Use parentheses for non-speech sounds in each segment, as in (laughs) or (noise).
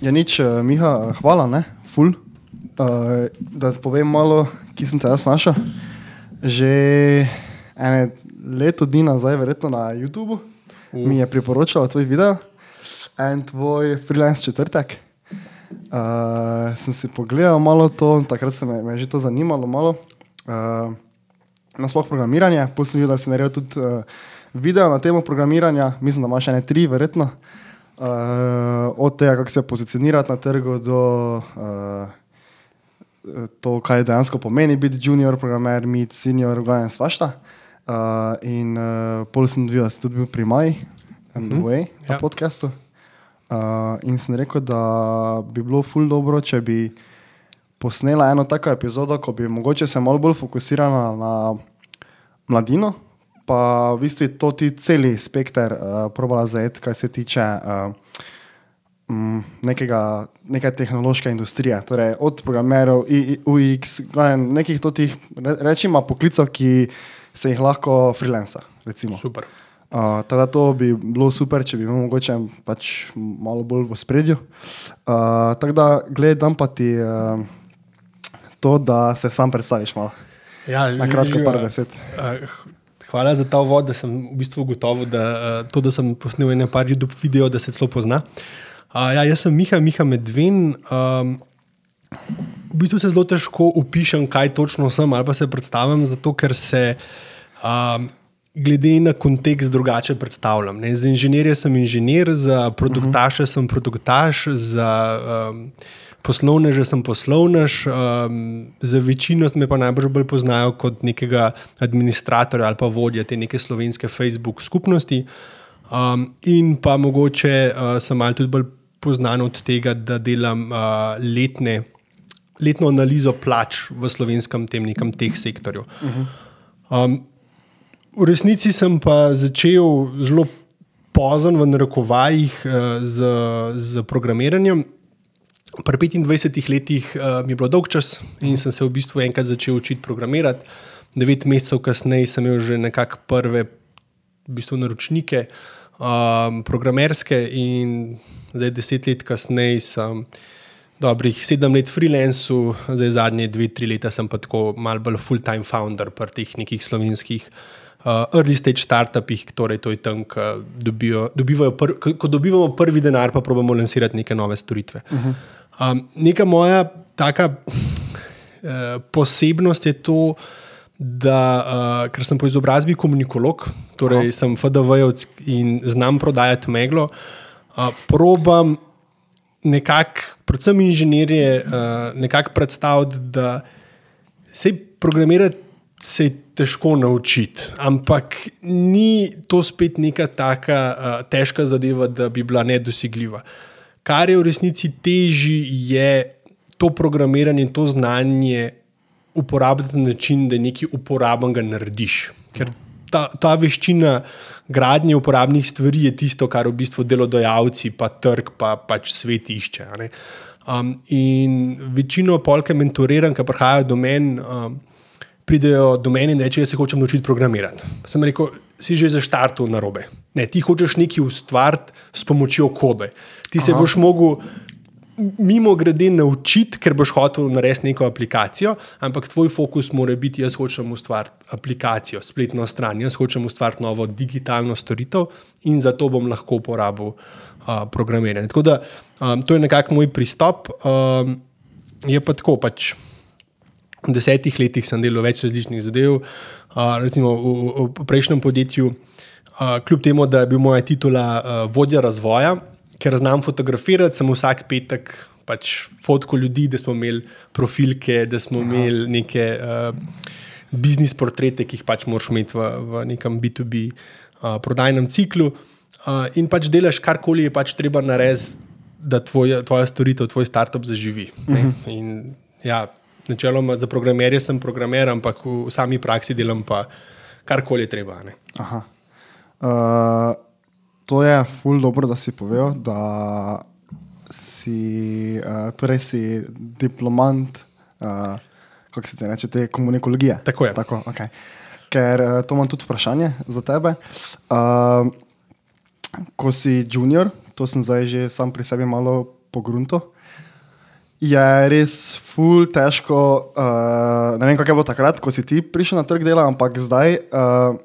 Ja, nič, eh, Miha, hvala, ne, ful. Uh, da ti povem malo, ki sem te jaz našel. Že ene leto dni nazaj, verjetno na YouTubu, uh. mi je priporočal tvoj video in tvoj freelance četrtek. Uh, sem si pogledal malo to, takrat se me, me je že to zanimalo malo. Uh, Nasploh programiranje, potem sem videl, da si naredil tudi uh, video na temo programiranja, mislim, da imaš ene tri, verjetno. Uh, od tega, kako se pozicionirati na trgu, do uh, to, kaj dejansko pomeni biti junior programer, mid, senior, glavno svašta. Uh, in uh, pol sem videl, da si tudi bil pri Maji, and the Mhm. way, na Ja. podkastu. Uh, in sem rekel, da bi bilo ful dobro, če bi posnela eno tako epizodo, ko bi mogoče se malo bolj fokusirala na mladino, pa v bistvu to ti celi spekter uh, probala zajeti, kar se tiče uh, mm, nekega, neke tehnološke industrije, torej od programerov, I- I- UX, nekih totih, re- rečimo, poklicov, ki se jih lahko freelanca. Recimo. Super. Uh, to bi bilo super, če bi bil mogoče pač malo bolj v spredju. Uh, tako da, gledam pa ti uh, to, da se sam predstaviš malo. Ja, Na kratko, par besed. Eh, Hvala za ta uvod, da sem v bistvu gotovo, da eh, to, da sem posnel nekaj YouTube videov, da se celo pozna. Uh, ja, jaz sem Miha, Miha Medven. Um, v bistvu se zelo težko opišem, kaj točno sem ali pa se predstavljam, zato ker se um, glede na kontekst drugače predstavljam. Ne. Za inženirje sem inženir, za produktaše sem produktaš, za um, poslovneže sem poslovnež, um, za večino me pa najbolj bolj poznajo kot nekega administratorja ali pa vodja te neke slovenske Facebook skupnosti. Um, in pa mogoče uh, sem malo tudi bolj poznan od tega, da delam uh, letne, letno analizo plač v slovenskem tem nekem teh sektorju. Um, v resnici sem pa začel zelo pozno, v narekovajih, uh, z, z programiranjem. Pri 25 letih uh, mi je bilo dolg čas in sem se v bistvu enkrat začel učiti programirati. Devet mesecev kasneje sem imel že nekako prve v bistvu, naročnike, um, programerske, in zdaj deset let kasneje sem dobrih sedem let freelancu, zdaj zadnje dve, tri leta sem pa tako mal bolj full-time founder pri teh nekih slovenskih. Uh, early stage startupih, torej to je tam, ko, dobijo, dobivajo pr, ko, ko dobivamo prvi denar, pa probujemo lansirati neke nove storitve. Uh -huh. um, neka moja taka uh, posebnost je to, da uh, ker sem po izobrazbi komunikolog, torej oh. sem FDV-jevc in znam prodajati meglo, uh, probam nekako, predvsem inženirje, uh, nekako predstaviti, da se programirati se je težko naučiti, ampak ni to spet neka taka uh, težka zadeva, da bi bila nedosegljiva. Kar je v resnici težje, je to programiranje in to znanje uporabljati na način, da nekaj uporabnega narediš. Ker ta, ta veščina gradnje uporabnih stvari je tisto, kar v bistvu delodajalci, pa trg, pa pač svet išče. Um, in večino polke mentoriram, ki prihajajo do meni. Um, Pridejo do mene in rečejo, da se hočem naučiti programirati. Sem rekel, si že zaštartil na robe. Ne, ti hočeš nekaj ustvariti s pomočjo kode. Ti se Aha. boš mogel mimo grede naučiti, ker boš hotel narediti neko aplikacijo, ampak tvoj fokus mora biti, jaz hočem ustvariti aplikacijo, spletno stran, jaz hočem ustvariti novo digitalno storitev in zato bom lahko uporabil uh, programiranje. Tako da um, to je nekako moj pristop. Um, je pa tako pač. V desetih letih sem delal več različnih zadev, uh, recimo v, v, v prejšnjem podjetju, uh, kljub temu, da je bil moja titula uh, vodja razvoja, ker znam fotografirati, sem vsak petek pač fotko ljudi, da smo imeli profilke, da smo Aha. imeli neke uh, biznis portrete, ki jih pač moraš imeti v, v nekem B2B uh, prodajnem ciklu. Uh, in pač delaš karkoli je pač treba narediti, da tvoj, tvoja storitev, tvoj startup zaživi. Uh -huh. In ja, načeloma za programerje sem programer, ampak v sami praksi delam pa karkoli je treba. Ne. Aha. Uh, to je ful dobro, da si povedal, da si, uh, torej si diplomant uh, kako se ti reče, te komunikologije. Tako je. Tako, okay. Ker uh, to imam tudi vprašanje za tebe. Uh, ko si junior, to sem zdaj že sam pri sebi malo pogrunto. Je res ful težko. Uh, ne vem, kako je bilo takrat, ko si ti prišel na trg dela, ampak zdaj uh,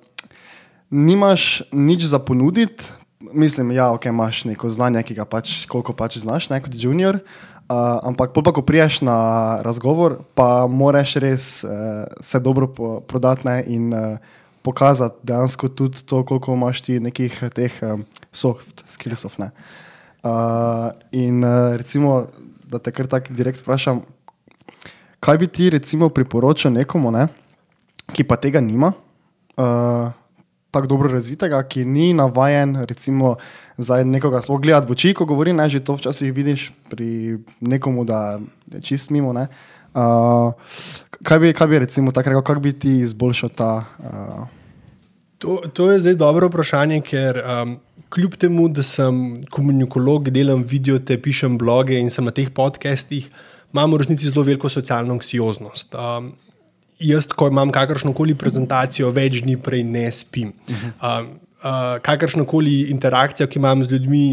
nimaš nič za ponuditi. Mislim, ja, okay, imaš neko znanje, ki ga pač, koliko pač znaš, ne kot junior. Uh, ampak, pa, ko priješ na razgovor, pa moraš res uh, se dobro po, prodati ne, in uh, pokazati dejansko tudi to, koliko imaš ti nekih teh um, soft skillsov. Uh, in uh, recimo, da te kar tako direkt vprašam, kaj bi ti recimo priporočil nekomu, ne, ki pa tega nima? Uh, tako dobro razvitega, ki ni navaden, recimo, za nekoga sploh gledati v oči, ko govori, ne, že to včasih vidiš pri nekomu, da je čist mimo. Uh, kaj, bi, kaj bi recimo tako rekel, kako bi ti izboljšal ta? Uh... To, to je zdaj dobro vprašanje, ker um, kljub temu, da sem komunikolog, delam video, te pišem bloge in sem na teh podcestih, imam v resnici zelo veliko socialno anksioznost. Um, jaz, ko imam kakršno koli prezentacijo, več dni prej ne spim. Uh, uh, kakršno koli interakcijo, ki imam z ljudmi,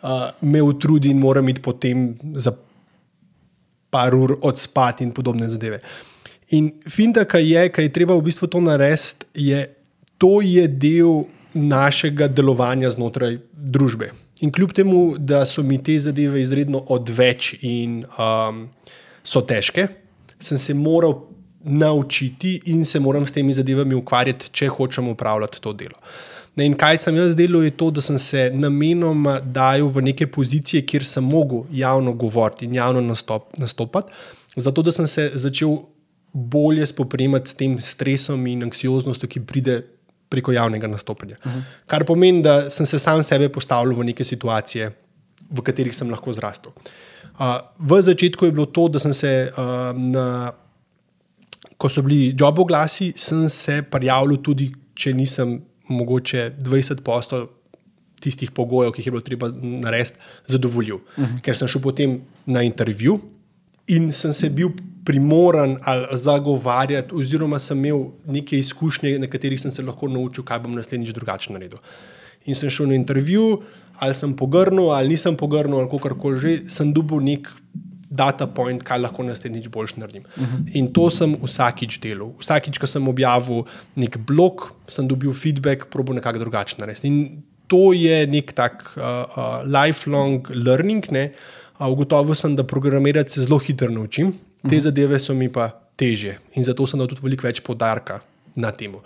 uh, me utrudi in moram iti potem za par ur odspati in podobne zadeve. In finta, kaj je, kaj je treba v bistvu to narediti, je to je del našega delovanja znotraj družbe. In kljub temu, da so mi te zadeve izredno odveč in um, so težke, sem se moral naučiti in se moram s temi zadevami ukvarjati, če hočem upravljati to delo. Ne, in kaj sem jaz delal, je to, da sem se namenoma dajal v neke pozicije, kjer sem mogel javno govoriti in javno nastop, nastopati, zato da sem se začel bolje spoprijemati s tem stresom in anksioznostjo, ki pride preko javnega nastopanja. Uh -huh. Kar pomeni, da sem se sam sebe postavil v neke situacije, v katerih sem lahko zrastel. Uh, v začetku je bilo to, da sem se uh, na ko so bili job oglasi, sem se prijavil tudi, če nisem mogoče 20 postov tistih pogojev, ki jih je bilo treba narediti, zadovoljil. Uh mhm. -huh. Ker sem šel potem na intervju in sem se bil primoran ali zagovarjati, oziroma sem imel neke izkušnje, na katerih sem se lahko naučil, kaj bom naslednjič drugače naredil. In sem šel na intervju, ali sem pogrnil, ali nisem pogrnil, ali kako koli že, sem dobil nek data point, kaj lahko naslednjič boljš naredim. Uh -huh. In to sem vsakič delal. Vsakič, ko sem objavil nek blog, sem dobil feedback, probo nekako drugače narediti. In to je nek tak uh, uh, lifelong learning. Uh, ugotovil sem, da programirati se zelo hitro naučim, te uh -huh. zadeve so mi pa teže in zato sem dal tudi veliko več podarka na tem. Uh,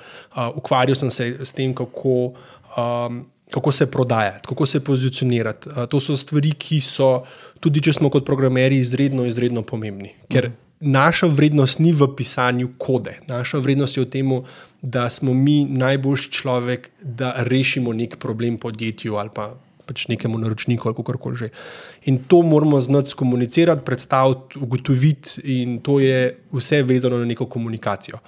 ukvarjal sem se s tem, kako. Um, kako se prodajati, kako se pozicionirati. To so stvari, ki so, tudi če smo kot programeri, izredno, izredno pomembni. Ker naša vrednost ni v pisanju kode, naša vrednost je v tem, da smo mi najboljši človek, da rešimo nek problem podjetju ali pa. Pač nekemu naročniku ali kako koli že. In to moramo znati komunicirati, predstaviti, ugotoviti, in to je vse vezano na neko komunikacijo.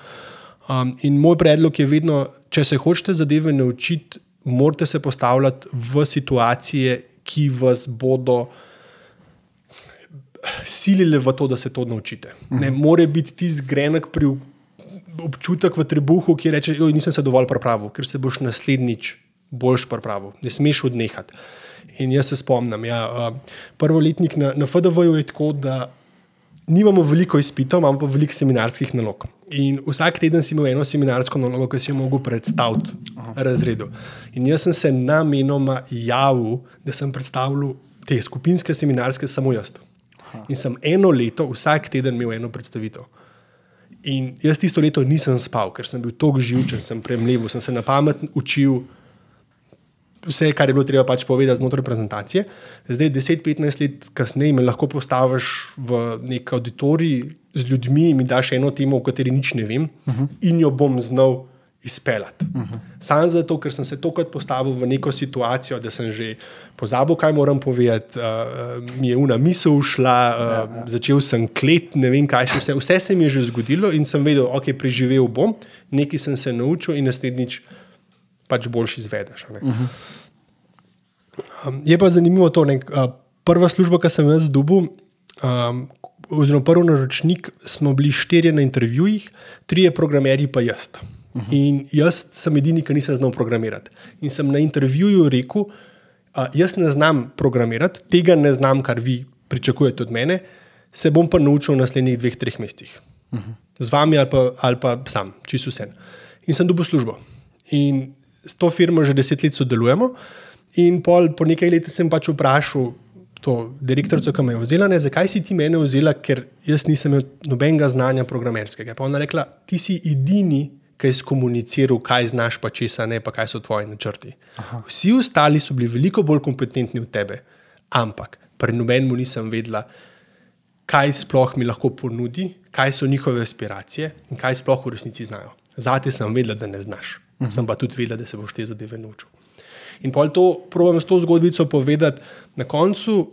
Um, in moj predlog je vedno, če se hočete zadeve naučiti, morate se postavljati v situacije, ki vas bodo silile v to, da se to naučite. Ne more biti ti zgrenek pri občutek v trebuhu, ki reče: nisem se dovolj pripravil, ker se boš naslednjič boljš pripravil. Ne smeš odnehati. In jaz se spomnim, ja, prvo letnik na, na FDV je tako, da nimamo veliko izpitov, imamo pa veliko seminarskih nalog. In vsak teden si imel eno seminarsko nalogo, ki si jo mogel predstaviti razredu. In jaz sem se namenoma javil, da sem predstavljal te skupinske seminarske samo jaz. In sem eno leto, vsak teden imel eno predstavitev. In jaz tisto leto nisem spal, ker sem bil tako živčen, sem premljiv, sem se na pamet učil vse, kar je bilo treba pač povedati znotraj prezentacije. Zdaj, 10-15 let kasneje, me lahko postaviš v nek auditorij z ljudmi in mi daš eno temo, o kateri nič ne vem, uh -huh. in jo bom znal izpeljati. Uh -huh. Sam zato, ker sem se tokrat postavil v neko situacijo, da sem že pozabil, kaj moram povedati, uh, mi je una misel ušla, uh, ja, ja. začel sem klet, ne vem kaj še vse. Vse se mi je že zgodilo in sem vedel, ok, preživel bom, nekaj sem se naučil in naslednjič pač boljši izvedeš. Uh -huh. um, je pa zanimivo to, da uh, prva služba, ki sem jaz dobil, um, oziroma prvi naročnik, smo bili štirje na intervjujih, trije programerji, pa jaz. In jaz sem edini, ki nisem znal programirati. In sem na intervjuju rekel, uh, jaz ne znam programirati, tega ne znam, kar vi pričakujete od mene, se bom pa naučil v naslednjih dveh, treh mesecih. Z vami ali pa, ali pa sam, čisto vse. In sem dobil službo. In s to firmo že deset let sodelujemo. In pol, po nekaj letih sem pač vprašal to direktorico, ki me je vzela, ne, zakaj si ti mene vzela, ker jaz nisem imel nobenega znanja programerskega. Pa ona rekla, ti si edini, ki je skomuniciral, kaj znaš, pa česa ne, pa kaj so tvoji načrti. Aha. Vsi ostali so bili veliko bolj kompetentni od tebe, ampak pri nobenemu nisem vedela, kaj sploh mi lahko ponudi, kaj so njihove aspiracije in kaj sploh v resnici znajo. Zate sem vedela, da ne znaš, -huh. sem pa tudi vedela, da se boš te zadeve naučil. In pol to probujem s to zgodbico povedati. Na koncu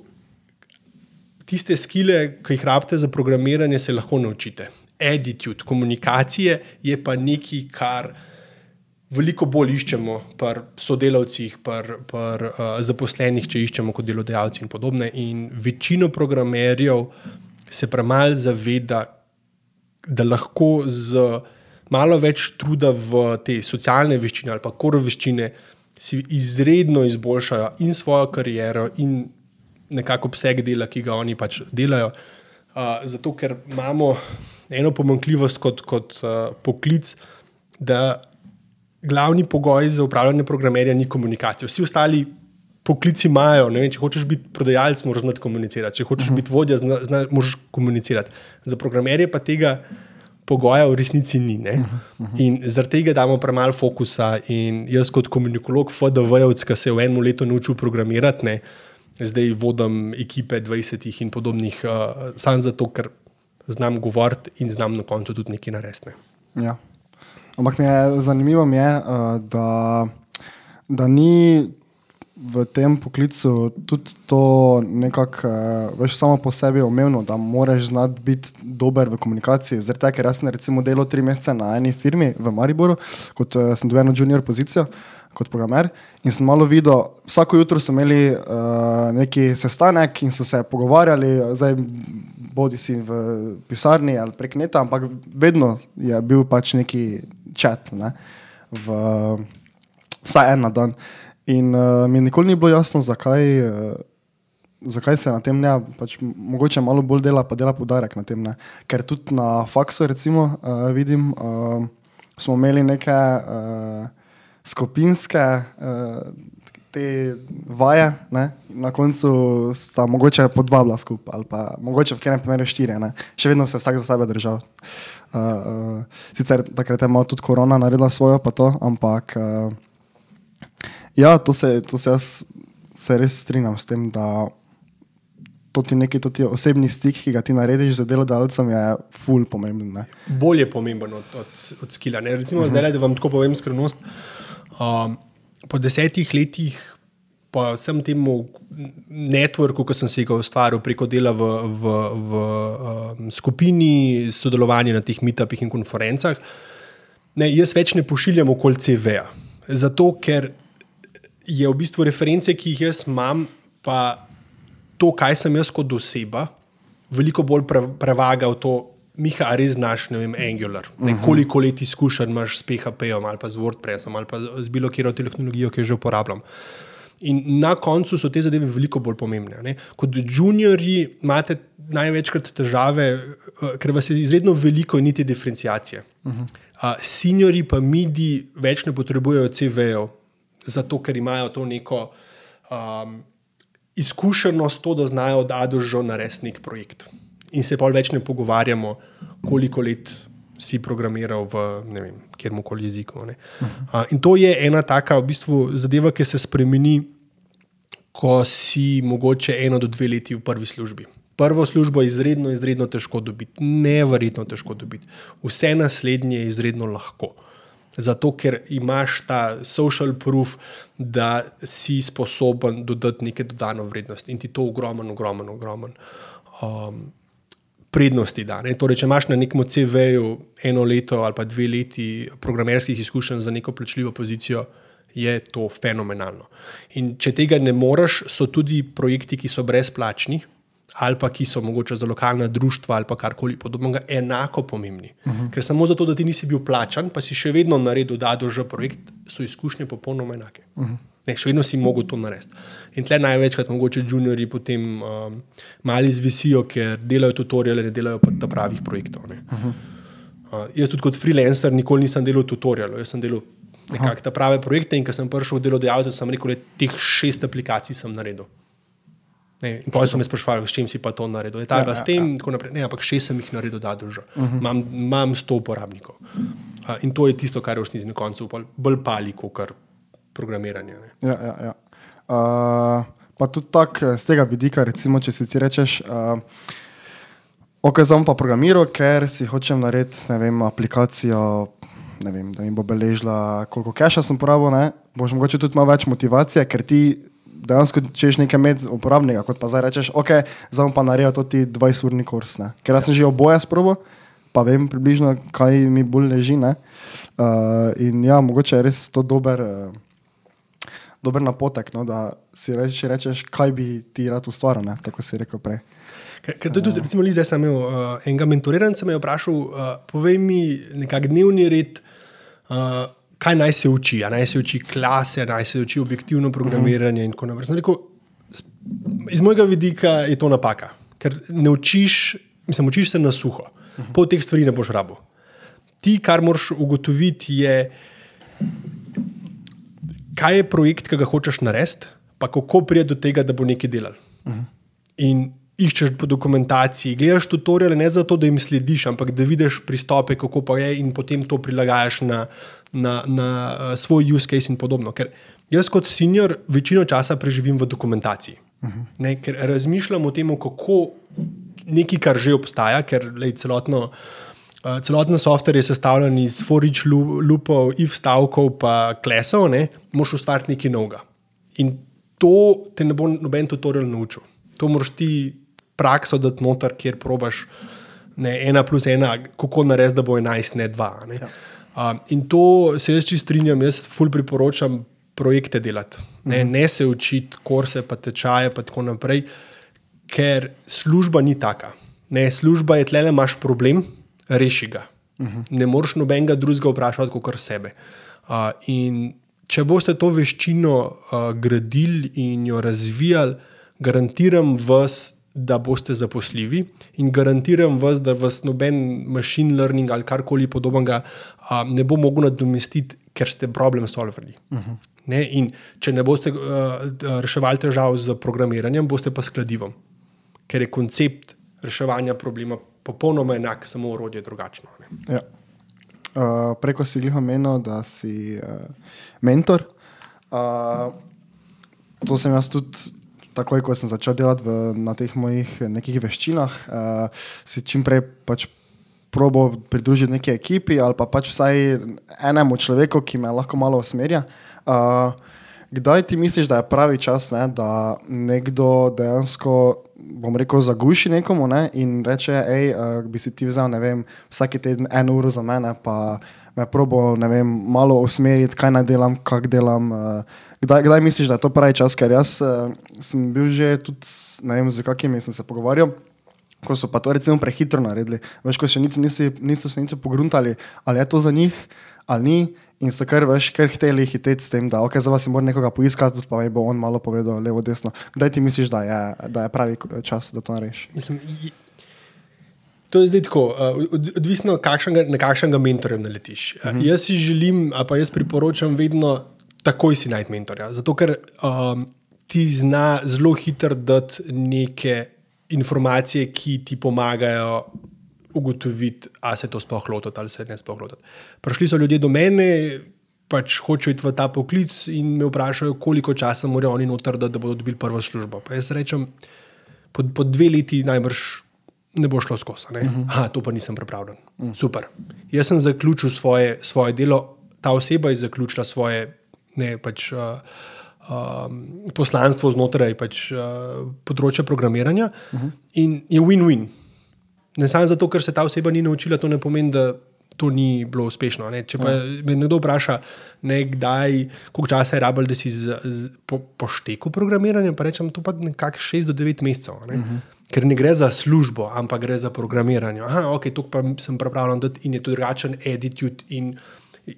tiste skile, ki jih rabite za programiranje, se lahko naučite. Attitude, komunikacije je pa nekaj, kar veliko bolj iščemo pri sodelavcih, pri uh, zaposlenih, če iščemo kot delodajalci in podobne. In večino programerjev se premalo zaveda, da lahko z malo več truda v te socialne veščine ali pa koro veščine si izredno izboljšajo in svojo kariero, in nekako obseg dela, ki ga oni pač delajo. Uh, zato, ker imamo eno pomankljivost kot, kot uh, poklic, da glavni pogoj za upravljanje programerja ni komunikacija. Vsi ostali poklici imajo, vem, če hočeš biti prodajalec, moraš znati komunicirati, če hočeš uh -huh. biti vodja, znaš komunicirati. Za programerje pa tega pogoja v resnici ni. Uh -huh, uh -huh. In zaradi tega damo premalo fokusa. In jaz, kot komunikolog, FDV-jevc, ki se je v enem letu naučil programirati, ne, zdaj vodim ekipe 20 in podobnih, uh, samo zato, ker znam govoriti in znam na koncu tudi nekaj narediti. Ne. Ja. Ampak mi je zanimivo, mi je, uh, da, da ni v tem poklicu tudi to nekako, uh, veš, samo po sebi umevno, da moraš znati biti dober v komunikaciji. Zaradi tega, ker jaz sem recimo delal tri mesece na eni firmi v Mariboru, kot uh, sem dobil eno junior pozicijo. Kot programer, in sem malo videl, vsako jutro so imeli uh, neki sestanek in so se pogovarjali, zdaj bodi si v pisarni ali prek neta, ampak vedno je bil pač neki čat, ne, v, vsaj en na dan. In uh, mi nikoli ni bilo jasno, zakaj, uh, zakaj se na tem ne, pač mogoče malo bolj dela, pa dela podarek na tem. Ne. Ker tudi na faksu, recimo, uh, vidim, uh, smo imeli neke uh, skupinske uh, te vaje, ne. na koncu sta mogoče po dva bila skupaj, ali pa mogoče v katerem primeru štiri, ne. še vedno se vsak za sebe držal. Uh, uh, sicer takrat je malo tudi korona naredila svojo, pa to, ampak. Uh, Ja, to se, to se jaz se res strinjam s tem, da to ti neki to ti osebni stik, ki ga ti narediš z delodajalcem, je ful pomemben. Ne? Bolje pomemben od, od, od skila. Ne? Recimo, uh -huh. zdaj, da vam tako povem skrivnost. Um, po desetih letih, pa vsem temu networku, ki sem se ga ustvaril preko dela v, v, v um, skupini, sodelovanja na teh meetupih in konferencah, ne, jaz več ne pošiljam okoli CV-ja. Zato, ker je v bistvu reference, ki jih jaz imam, pa to, kaj sem jaz kot oseba, veliko bolj pre, prevaga v to, Miha, res znaš, ne vem, Angular. Ne, mhm. koliko let izkušenj imaš s PHP-om ali pa z WordPressom ali pa z bilo katero tehnologijo, ki jo že uporabljam. In na koncu so te zadeve veliko bolj pomembne. Ne? Kot juniori imate največkrat težave, eh, ker vas je izredno veliko in niti diferencijacije. Uh -huh. uh, seniori pa midi več ne potrebujejo CV-jev, zato ker imajo to neko um, izkušenost, to, da znajo od A do Ž narediti nek projekt. In se pa več ne pogovarjamo, koliko let si programiral v kjer koli jeziku. Uh, in to je ena taka v bistvu, zadeva, ki se spremeni, ko si mogoče eno do dve leti v prvi službi. Prvo službo je izredno, izredno težko dobiti, nevrjetno težko dobiti. Vse naslednje je izredno lahko. Uh, zato ker imaš ta social proof, da si sposoben dodati nekaj dodano vrednost in ti to ogromen, ogromen, ogromen. Um, Prednosti da. Torej, če imaš na nekem CV-ju eno leto ali pa dve leti programerskih izkušenj za neko plačljivo pozicijo, je to fenomenalno. In če tega ne moreš, so tudi projekti, ki so brezplačni, ali pa ki so mogoče za lokalna društva ali karkoli podobnega, enako pomembni. Uh -huh. Ker samo zato, da ti nisi bil plačan, pa si še vedno naredil, da doživljaš projekt, so izkušnje popolnoma enake. Uh -huh. ne, še vedno si mogel to narediti. In tle največkrat mogoče juniori potem um, malo izvisijo, ker delajo tutoriale, ne delajo pa pravih projektov. Uh -huh. uh, jaz tudi kot freelancer nikoli nisem delal tutorialov, jaz sem delal nekakšne prave projekte in ko sem prišel v delodajalce, sem rekel, da teh šest aplikacij sem naredil. Ne, in potem so me sprašvali, s čim si pa to naredil. Je ta ja, ja, s tem, ja. naprej. Ne, ampak še sem jih naredil, da držim. Uh -huh. imam, imam sto uporabnikov. Uh, in to je tisto, kar je v resnici na koncu bolj pali, kot programiranje. Ja, ja, ja. Uh, pa tudi tako z tega vidika, recimo, če si ti rečeš. Uh, Ok, zdaj pa programiral, ker si hočem narediti vem, aplikacijo, vem, da mi bo beležila, koliko keša sem porabil. Boš mogoče tudi malo več motivacije, ker ti dejansko češ nekaj med uporabnika, kot pa zdaj rečeš, ok, zdaj pa naredil to ti 20-urni kurs. Ne? Ker jaz sem že oboje sprobo, pa vem približno, kaj mi bolj leži. Uh, in ja, mogoče je res to dober, uh, dober napotek, no, da si reč, rečeš, kaj bi ti rad ustvaril, ne? tako si rekel prej. Ker tudi, recimo, zdaj sem imel uh, enega mentoriranca, me je vprašal, uh, povej mi nekak dnevni red. Uh, kaj naj se uči. Naj se uči klase, naj se uči objektivno programiranje. Uh -huh. rekel, iz mojega vidika je to napaka, ker ne učiš, mislim, učiš se na suho. Uh -huh. Po teh stvareh ne boš rabo. Ti, kar moraš ugotoviti, je, kaj je projekt, ki ga hočeš narediti, pa kako pride do tega, da bo nekaj delal. Uh -huh. In iščeš po dokumentaciji, gledaš tutoriale ne zato, da jim slediš, ampak da vidiš pristope, kako pa je, in potem to prilagajaš na, na, na uh, svoj use case in podobno. Ker jaz, kot senior, večino časa preživim v dokumentaciji. Uh -huh. ne, ker razmišljam o tem, kako nekaj, kar že obstaja, ker lej, celotno. Uh, celoten softver je sestavljen iz forič lupov, if stavkov, pa klesov, ne, moš ustvariti nekaj novega. In to te ne bo noben tutorial naučil. To moraš ti prakso dati noter, kjer probaš ne, ena plus ena, kako narediti, da bo 11, ne 2. Ne. Ja. Um, in to se jaz čisto strinjam, jaz fulj priporočam projekte delati, ne, mm. ne se učiti, korse, pa tečaje, pa tako naprej, ker služba ni taka. Ne, služba je tle, imaš problem, reši ga. Mm -hmm. Ne moreš nobenega drugega vprašati, kot sebe. Uh, in če boste to veščino uh, gradili in jo razvijali, garantiram vas, da boste zaposljivi in garantiram vas, da vas noben machine learning ali karkoli podobnega um, ne bo mogel nadomestiti, ker ste problem solverji. Uh -huh. Ne? In če ne boste uh, reševali težav z programiranjem, boste pa skladivom, ker je koncept reševanja problema popolnoma enak, samo urodje drugačno. Ja. Uh, preko si jih omenil, da si uh, mentor. Uh, to sem jaz tudi takoj, ko sem začel delati v, na teh mojih nekih veščinah, uh, si čim prej pač probo pridružiti neki ekipi ali pa pač vsaj enemu človeku, ki me lahko malo usmerja. Uh, kdaj ti misliš, da je pravi čas, ne, da nekdo dejansko, bom rekel, zaguši nekomu ne, in reče, hej, uh, bi si ti vzel, ne vem, vsake teden eno uro za mene, pa me probo, ne vem, malo usmeriti, kaj naj delam, kak delam. Uh, Kdaj, kdaj misliš, da je to pravi čas? Ker jaz uh, sem bil že tudi, ne vem, z kakimi sem se pogovarjal, ko so pa to recimo prehitro naredili. Veš, ko še niti nisi, niso se niti pogruntali, ali je to za njih ali ni. In so kar, veš, kar hteli hiteti s tem, da okay, za vas je moral nekoga poiskati, pa mi bo on malo povedal levo, desno. Kdaj ti misliš, da je, da je pravi čas, da to narediš? To je zdaj tako, uh, odvisno, kakšnega, na kakšnega mentorja naletiš. -huh. Jaz si želim, pa jaz priporočam vedno takoj si najti mentorja. Zato, ker um, ti zna zelo hitro dati neke informacije, ki ti pomagajo ugotoviti, ali se to sploh lotiti ali se ne sploh lotiti. Prišli so ljudje do mene. Pač hočejo iti v ta poklic in me vprašajo, koliko časa morajo oni noter, da, da bodo dobili prvo službo. Pa jaz rečem, po, po dve leti najbrž ne bo šlo skozi. Uh -huh. Aha, to pa nisem pripravljen. Uh -huh. Super. Jaz sem zaključil svoje, svoje delo, ta oseba je zaključila svoje ne, pač, uh, um, poslanstvo znotraj pač, uh, področja programiranja uh mhm. -huh. in je win-win. Ne samo zato, ker se ta oseba ni naučila, to ne pomeni, da to ni bilo uspešno. Ne. Če pa ja. me kdo vpraša, ne, kdaj, koliko časa je rabljeno, da si z, z, po, poštekel programiranje, pa rečem, to pa nekako 6 do 9 mesecev. Ne. Uh -huh. Ker ne gre za službo, ampak gre za programiranje. Aha, ok, to pa sem pripravljen dati in je to drugačen attitude in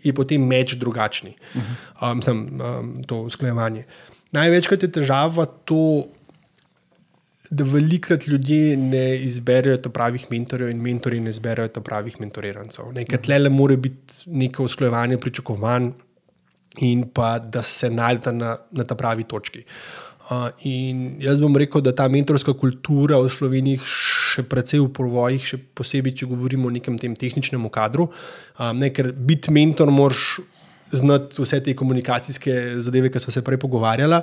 je potem meč drugačni. Uh -huh. um, sem, um, to usklajevanje. Največkrat je težava to, da velikrat ljudje ne izberejo pravih mentorjev in mentori ne izberejo pravih mentorirancev. Nekaj tle le more biti neko usklajevanje pričakovanj in pa da se najdete na, na ta pravi točki. Uh, in jaz bom rekel, da ta mentorska kultura v Sloveniji še precej v provojih, še posebej, če govorimo o nekem tem tehničnem kadru. Ne, ker biti mentor, moraš znati vse te komunikacijske zadeve, ki smo se prej pogovarjali,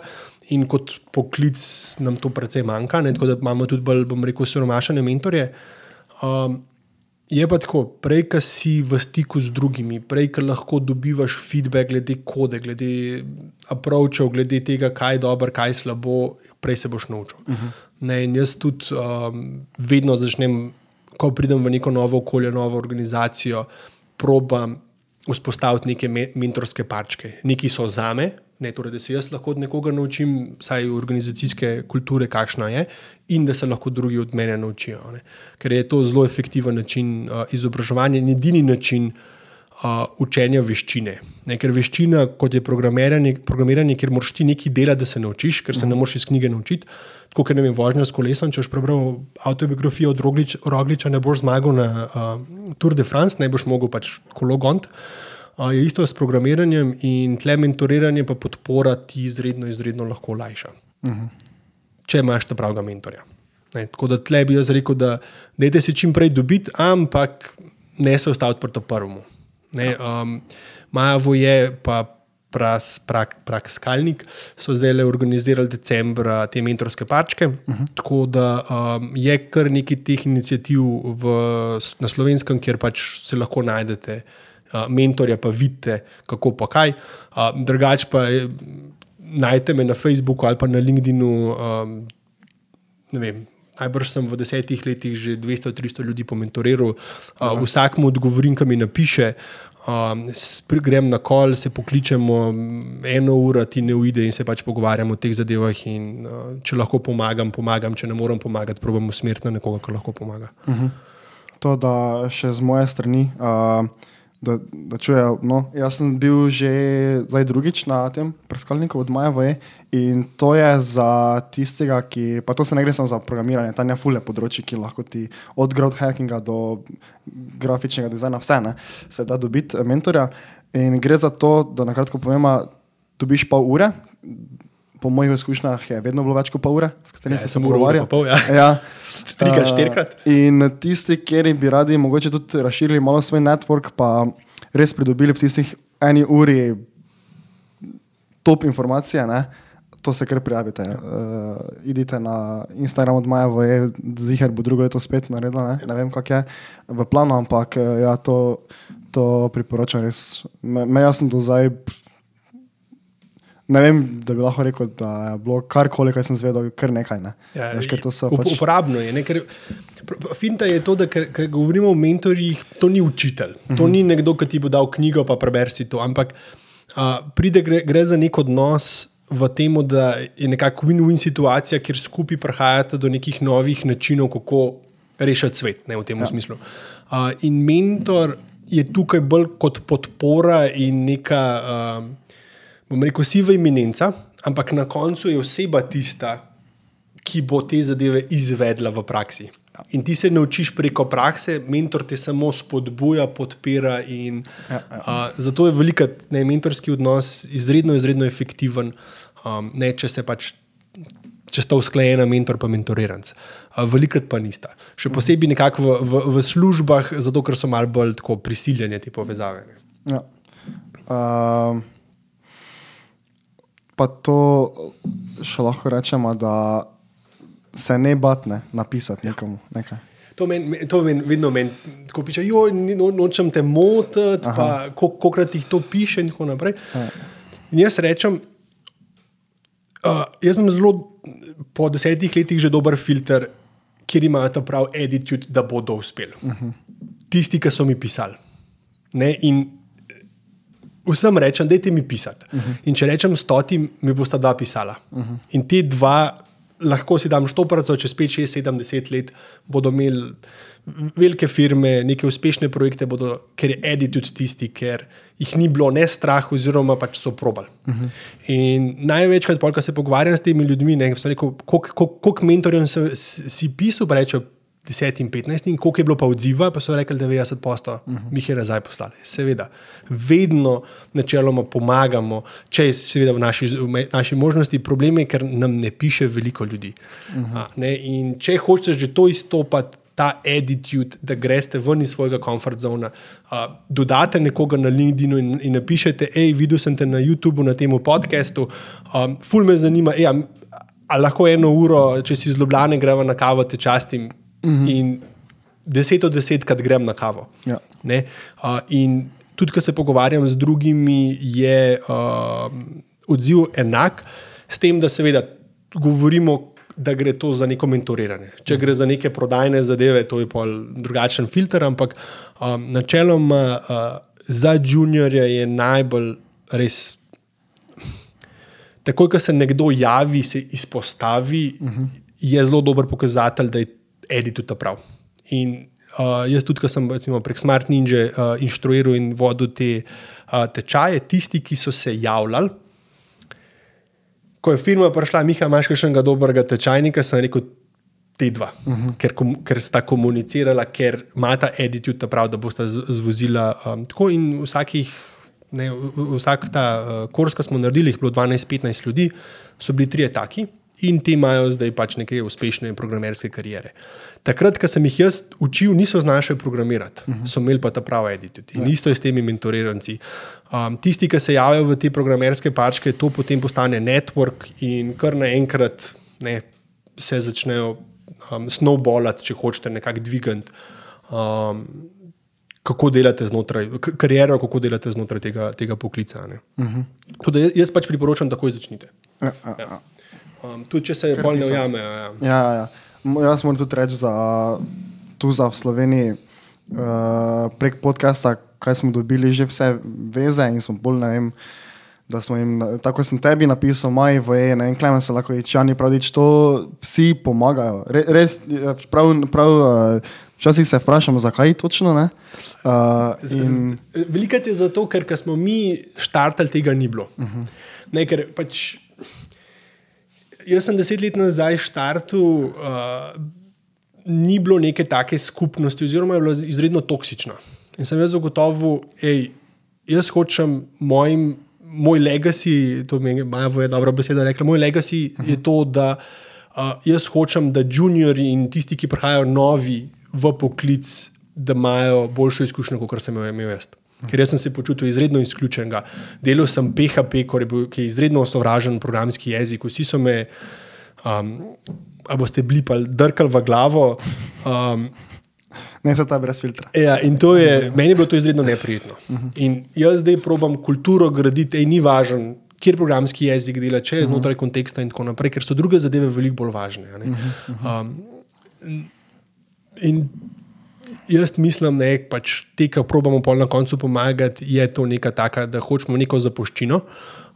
in kot poklic nam to precej manjka, ne, tako da imamo tudi bolj, bom rekel, siromašene mentorje. Um, Je pa tako, prej, ko si v stiku z drugimi, prej, ko lahko dobivaš feedback glede kode, glede approachov, glede tega, kaj je dobro, kaj je slabo, prej se boš naučil. Uh -huh. ne, jaz tudi um, vedno začnem, ko pridem v neko novo okolje, novo organizacijo, probam vzpostaviti neke me mentorske parčke. Neki so za me, Ne, torej, da se jaz lahko od nekoga naučim, vsaj organizacijske kulture, kakšna je, in da se lahko drugi od mene naučijo. Ne. Ker je to zelo efektiven način uh, izobraževanja in edini način uh, učenja veščine. Ne, ker veščina, kot je programiranje, programiranje kjer moraš ti nekaj delati, da se naučiš, ker se ne moreš iz knjige naučiti. Tako kot vem, vožnja s kolesom. Če boš prebral autobiografijo od Rogliča, ne boš zmagal na uh, Tour de France, ne boš mogel pač kolo gont. Uh, je isto s programiranjem in tle mentoriranje pa podpora ti izredno, izredno lahko olajša. Uh mhm. -huh. Če imaš ta pravega mentorja. Ne, tako da tle bi jaz rekel, da dajte se čim prej dobiti, ampak ne se ostaviti proti prvemu. Um, Maja Voje pa pras, prak, prak skalnik so zdaj le organizirali decembra te mentorske parčke. Uh mhm. -huh. Tako da um, je kar nekaj teh inicijativ v, na slovenskem, kjer pač se lahko najdete mentorja, pa vidite, kako pa kaj. Drugač pa najdete me na Facebooku ali pa na LinkedInu. Najbrž sem v desetih letih že 200-300 ljudi pomentoriral, uh, vsakmu odgovorim, ki mi napiše, uh, grem na kol, se pokličemo, eno uro ti ne uide in se pač pogovarjamo o teh zadevah. In, uh, če lahko pomagam, pomagam, če ne morem pomagati, probujemo smerno nekoga, ki lahko pomaga. Uh mhm. -huh. To, da še z moje strani. Uh, da, da čujejo. No, jaz sem bil že zdaj drugič na tem preskalniku od Maja Voje in to je za tistega, ki pa to se ne gre samo za programiranje, ta ne fule področji, ki lahko ti od growth hackinga do grafičnega dizajna vse ne, se da dobiti mentorja. In gre za to, da na kratko povem, dobiš pol ure. Po mojih izkušnjah je vedno bilo več kot pol ure, s katerimi ja, sem se pogovarjal. Ja. Ja. (laughs) Trikrat, štirikrat. In tisti, ki bi radi mogoče tudi razširili malo svoj network, pa res pridobili v tistih eni uri top informacije, ne? to se kar prijavite. Ja. Uh, idite na Instagram od Maja, v Ziher bo drugo leto spet naredila, ne, ne vem, kak je v planu, ampak eh, ja, to, to priporočam res. Me, me jaz sem do zdaj. Ne vem, da bi lahko rekel, da je bilo karkoli, kar sem zvedel, kar nekaj. Ne. Ja, Veš, pač... Uporabno je. Ne, ker, finta je to, da ker, ker govorimo o mentorjih, to ni učitelj. To uh mhm. -huh. ni nekdo, ki ti bo dal knjigo, pa prebersi to. Ampak a, pride, gre, gre za nek odnos v tem, da je nekako win-win situacija, kjer skupaj prihajate do nekih novih načinov, kako rešiti svet ne, v tem ja. smislu. A, in mentor je tukaj bolj kot podpora in neka. A, bom rekel, siva imenenca, ampak na koncu je oseba tista, ki bo te zadeve izvedla v praksi. In ti se naučiš preko prakse, mentor te samo spodbuja, podpira. In, ja, ja. Uh, zato je velika, ne, mentorski odnos izredno, izredno efektiven, um, ne, če se pač. Če sta usklajena, mentor pa mentoriranc. Velikrat pa nista. Še posebej nekako v, v, v službah, zato ker so malo bolj prisiljene te povezave. Ja. Uh pa to še lahko rečemo, da se ne batne napisati ja. nekomu. Nekaj. To meni men, vedno meni, ko piše, jo, no, nočem te motiti, pa kolikrat jih to piše in tako naprej. Ja. In jaz rečem, uh, jaz sem zelo po desetih letih že dober filter, kjer imajo ta prav attitude, da bodo uspeli. Uh -huh. Tisti, ki so mi pisali. Ne, in vsem rečem, da je mi pisati. Uh -huh. In če rečem stotim, mi bosta dva pisala. Uh -huh. In te dva lahko si dam štoparco, čez 5, 6, 7, 10 let bodo imeli velike firme, neke uspešne projekte, bodo, ker je tudi tisti, ker jih ni bilo ne strah, oziroma pač so probali. Uh -huh. In največkrat, ko se pogovarjam s temi ljudmi, ne vem, koliko mentorjev si pisal, rečejo. 10 in 15, in koliko je bilo pa odziva, pa so rekli 90 posto, uh -huh. mi jih je nazaj poslali. Seveda, vedno načeloma pomagamo, če je seveda v naši, v naši možnosti. Problem je, ker nam ne piše veliko ljudi. Uh -huh. A, in če hočeš že to izstopati, ta attitude, da greš ven iz svojega komfort zona. Uh, dodate nekoga na LinkedIn in, in napišete, hej, videl sem te na YouTubu, na tem podkastu, um, ful me zanima, ej, ali lahko eno uro, če si zlobljane, gremo na kavo, te častim. Mm -hmm. In deset od desetkrat grem na kavo. Ja. Uh, in tudi, ko se pogovarjam z drugimi, je uh, odziv enak, s tem, da seveda govorimo da gre to za neko mentoriranje. Če gre za neke prodajne zadeve, to je pa drugačen filter, ampak um, načeloma uh, za juniorje je najbolj res. Takoj, ko se nekdo javi, se izpostavi, uh -huh. je zelo dober pokazatelj, da je edit tudi prav. In uh, jaz, tudi, ko sem recimo, prek Smart Ninja uh, inštruiral in vodil te uh, tečaje, tisti, ki so se javljali, ko je firma prišla, Miha, imaš še enega dobrega tečajnika, sem rekel, te dva, uh mhm. -huh. ker, ker sta komunicirala, ker imata attitude, prav, da bosta zvozila. Um, tako in vsakih, ne, vsak ta uh, kurs, ki smo naredili, jih bilo 12-15 ljudi, so bili trije taki in ti imajo zdaj pač neke uspešne programerske karijere. Takrat, ko sem jih jaz učil, niso znali programirati, uh mhm. -huh. so imeli pa ta pravi edit. In ja. isto je s temi mentoriranci. Um, tisti, ki se javijo v te programerske pačke, to potem postane network in kar naenkrat ne, se začnejo um, snowballati, če hočete nekako dvigati. Um, Kako delate znotraj kariere, kako delate znotraj tega, tega poklica. Uh mhm. -huh. jaz, jaz pač priporočam, da takoj začnite. Ja, ja, ja. Um, tudi če se bolj ne ujame. Ja, ja. ja, ja. Jaz moram tudi reči, za tu za Slovenijo, uh, prek podcasta, kaj smo dobili, že vse veze in smo bolj ne vem. Da smo jim, tako sem tebi napisal, maj v E, ne klemen se lahko reče, Čani pravi, to vsi pomagajo. Re, res, prav, prav, včasih se vprašamo, zakaj točno ne. Uh, in... Veliko je zato, ker smo mi štartali, tega ni bilo. Uh -huh. ne, ker pač jaz sem deset let nazaj štartil, uh, ni bilo neke take skupnosti, oziroma je bilo izredno toksično. In sem jaz zagotovil, da jaz hočem mojim, moj legacy, to mi je Maja dobra beseda rekla, moj legacy uh -huh. je to, da uh, jaz hočem, da juniori in tisti, ki prihajajo novi v poklic, da imajo boljšo izkušnjo, kot sem jo imel jaz. Ker sem se počutil izredno izključen. Delal sem PHP, ki je izredno sovražen programski jezik. Vsi so me, um, a boste bili pa drkali v glavo. Um, ne so ta brez filtra. Ja, in to je, meni je bilo to izredno neprijetno. In jaz zdaj probam kulturo graditi, ej, ni važno, kjer programski jezik dela, če je znotraj konteksta in tako naprej, ker so druge zadeve veliko bolj važne. Um, in jaz mislim, da pač te, ki probujemo na koncu pomagati, je to neka taka, da hočemo neko zapuščino.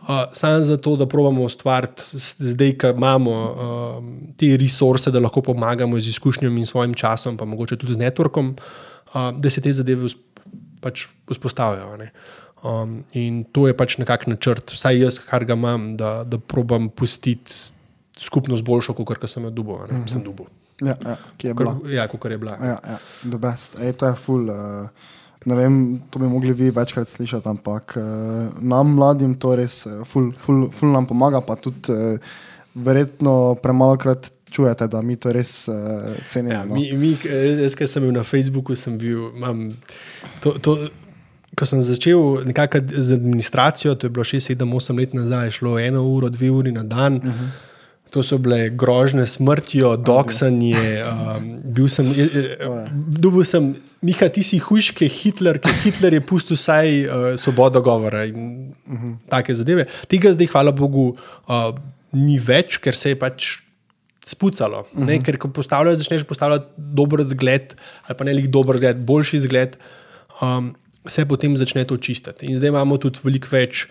Uh, Samo zato, da probujemo ustvariti, zdaj, ko imamo uh, te resurse, da lahko pomagamo z izkušnjami in svojim časom, pa mogoče tudi z networkom, uh, da se te zadeve pač vzpostavijo. Um, in to je pač nekakšen načrt, vsaj jaz, kar ga imam, da, da probam pustiti skupnost boljšo, kot sem jo dubo. Uh -huh. Sem dubo. Ja, ja, ki je bila. Ja, kot je bila. Ja, ja, the best. Ej, to je ful. Uh, ne vem, to bi mogli vi večkrat slišati, ampak uh, nam, mladim, to res ful, ful, ful nam pomaga, pa tudi uh, verjetno premalo krat. Čujete, da mi to res uh, cenimo. Ja, no. mi, mi, jaz, ki sem bil na Facebooku, sem bil. Mam, to, to, ko sem začel nekako z administracijo, to je bilo 6-7-8 let nazaj, šlo eno uro, dve uri na dan. Uh -huh. To so bile grožnje smrtjo, doksanje. Um, bil sem, dubil sem, Miha, ti si hujš, ki je Hitler, ki Hitler je pustil vsaj uh, svobodo govora in uh -huh. take zadeve. Tega zdaj, hvala Bogu, uh, ni več, ker se je pač. Spucalo, uh -huh. ker ko postavljaš, začneš postavljati dober zgled, ali pa ne le dober zgled, boljši zgled. Um, se potem začne to čistiti. In zdaj imamo tudi veliko več.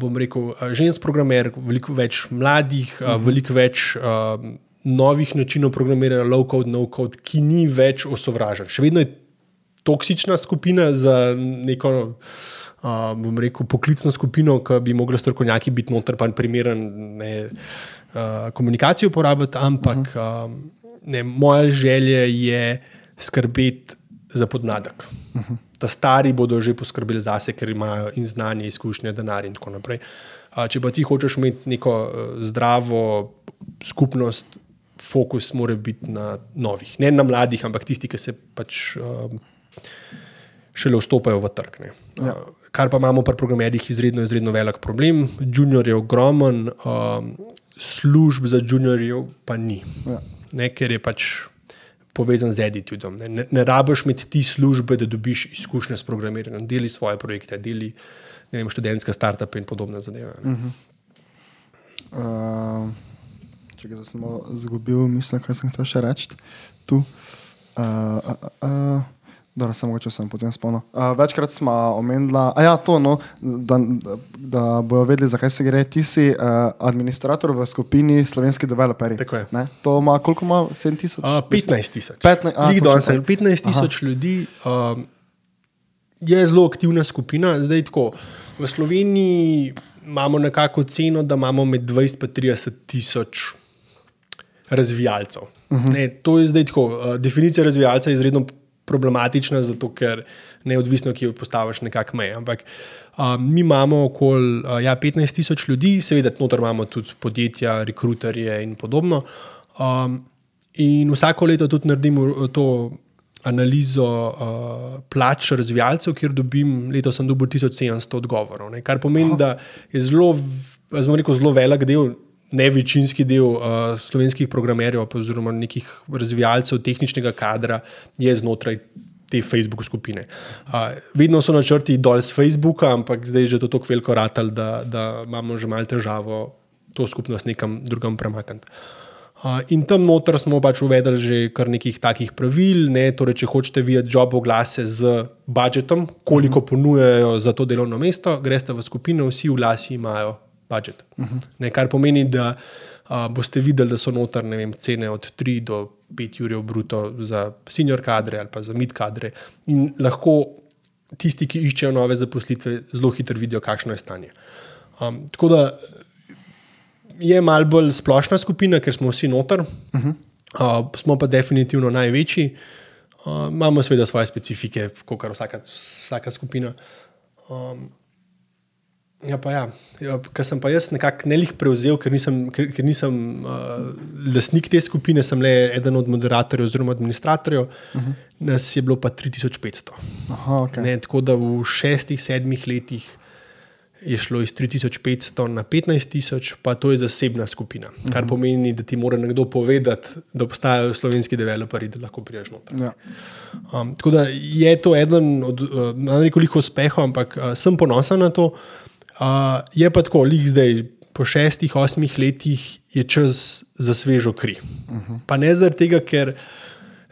Bom rekel, žensk programer, veliko več mladih, uh -huh. uh, veliko več uh, novih načinov programiranja, low code, no code, ki ni več osovražen. Še vedno je toksična skupina za neko, uh, bom rekel, poklicno skupino, ki bi mogli strokovnjaki biti noter, pa primeren ne, uh, komunikacijo uporabljati, ampak uh -huh. uh, ne, moja želja je skrbeti za podmladek. Uh -huh. Ta stari bodo že poskrbeli zase, ker imajo in znanje, izkušnje, denar in tako naprej. Če pa ti hočeš imeti neko uh, zdravo skupnost, fokus mora biti na novih, ne na mladih, ampak tisti, ki se pač. Uh, šele vstopajo v trg. Ja. Uh, kar pa imamo pri programerjih izredno, izredno velik problem. Junior je ogromen, um, služb za juniorjev pa ni. Ja. Ne, ker je pač povezan z editudom. Ne, ne, ne rabiš imeti ti službe, da dobiš izkušnje s programiranjem, deli svoje projekte, deli vem, študentske startupe in podobne zadeve. Uh -huh. uh, če ga sem zgubil, mislim, kaj sem hotel še reči. Tu. Uh, uh, uh, Da, sem mogoče sem potem spomnil. Uh, večkrat smo omenili, ja, no, da, da bodo vedeli, zakaj se gre. Ti si uh, administrator v skupini slovenskih developerjev. To ima koliko ima? 7 tisoč? Uh, 15 tisoč. 15 tisoč ljudi um, je zelo aktivna skupina. Zdaj, tako, v Sloveniji imamo nekako ceno, da imamo med 20 in 30 tisoč razvijalcev. Uh mhm. -huh. ne, to je zdaj tako. Uh, definicija razvijalca je izredno problematična, zato ker neodvisno, ki jo postaviš, nekako meje. Ampak um, mi imamo okoli uh, ja, 15 tisoč ljudi, seveda, noter imamo tudi podjetja, rekruterje in podobno. Um, in vsako leto tudi naredimo to analizo uh, plač razvijalcev, kjer dobim, letos sem dobil 1700 odgovorov. Ne, kar pomeni, Aha. da je zelo, zelo velik del ne večinski del uh, slovenskih programerjev, oziroma nekih razvijalcev tehničnega kadra, je znotraj te Facebook skupine. Uh, vedno so načrti dol z Facebooka, ampak zdaj je že to tako veliko ratal, da, da imamo že malo težavo to skupnost nekam drugam premakniti. Uh, in tam noter smo pač uvedli že kar nekih takih pravil. Ne? Torej, če hočete videti job oglase z budžetom, koliko mhm. ponujajo za to delovno mesto, greste v skupino, vsi vlasi imajo budžet. Uh -huh. ne, kar pomeni, da uh, boste videli, da so noter vem, cene od 3 do 5 ur bruto za senior kadre ali pa za mid kadre. In lahko tisti, ki iščejo nove zaposlitve, zelo hitro vidijo, kakšno je stanje. Um, tako da je malo bolj splošna skupina, ker smo vsi noter, uh -huh. uh, smo pa definitivno največji. Uh, imamo seveda svoje specifike, kot vsaka, vsaka skupina. Um, Ja, pa ja. ja Ker sem pa jaz nekako ne lih prevzel, ker nisem, ker, ker nisem uh, lastnik te skupine, sem le eden od moderatorjev oziroma administratorjev, uh mhm. -huh. nas je bilo pa 3500. Aha, okay. ne, tako da v šestih, sedmih letih je šlo iz 3500 na 15000, pa to je zasebna skupina. Uh -huh. Kar mhm. pomeni, da ti mora nekdo povedati, da obstajajo slovenski developerji, da lahko priješ noter. Ja. Um, tako da je to eden od uh, najvelikih uspehov, ampak uh, sem ponosen na to. Uh, je pa tako, lih zdaj, po šestih, osmih letih je čas za svežo kri. Uh -huh. Pa ne zaradi tega, ker.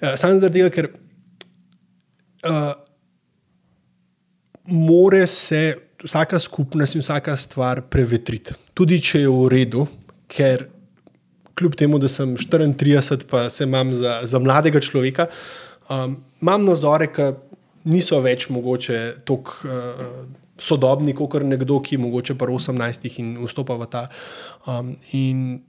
Uh, samo zaradi tega, ker. Uh, More se vsaka skupnost in vsaka stvar prevetriti, tudi če je v redu, ker kljub temu, da sem 34, pa se imam za, za mladega človeka, um, imam nazore, ki niso več mogoče tako. Uh, sodobni, kot nekdo, ki je mogoče pa 18 in vstopa v ta. Um, in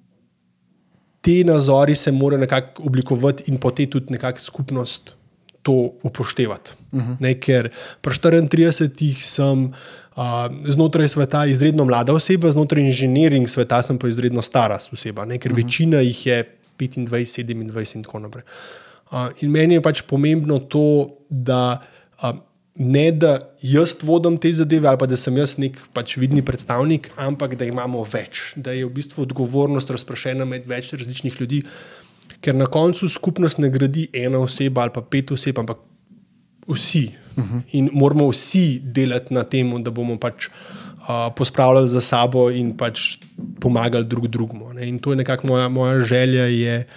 te nazori se morajo nekako oblikovati in potem tudi nekako skupnost to upoštevati. Uh mhm. -huh. ne, ker pri 34 sem. Uh, znotraj sveta je izredno mlada oseba, znotraj inženiring sveta sem pa izredno stara oseba, ne? ker uh mhm. -huh. večina jih je 25, 27 in tako naprej. Uh, in meni je pač pomembno to, da uh, ne da jaz vodim te zadeve ali da sem jaz nek pač vidni predstavnik, ampak da imamo več, da je v bistvu odgovornost razpršena med več različnih ljudi, ker na koncu skupnost ne gradi ena oseba ali pa pet oseb, ampak vsi. Uh -huh. In moramo vsi delati na tem, da bomo pač uh, pospravljali za sabo in pač pomagali drug drugemu. Ne? In to je nekako moja, moja želja, je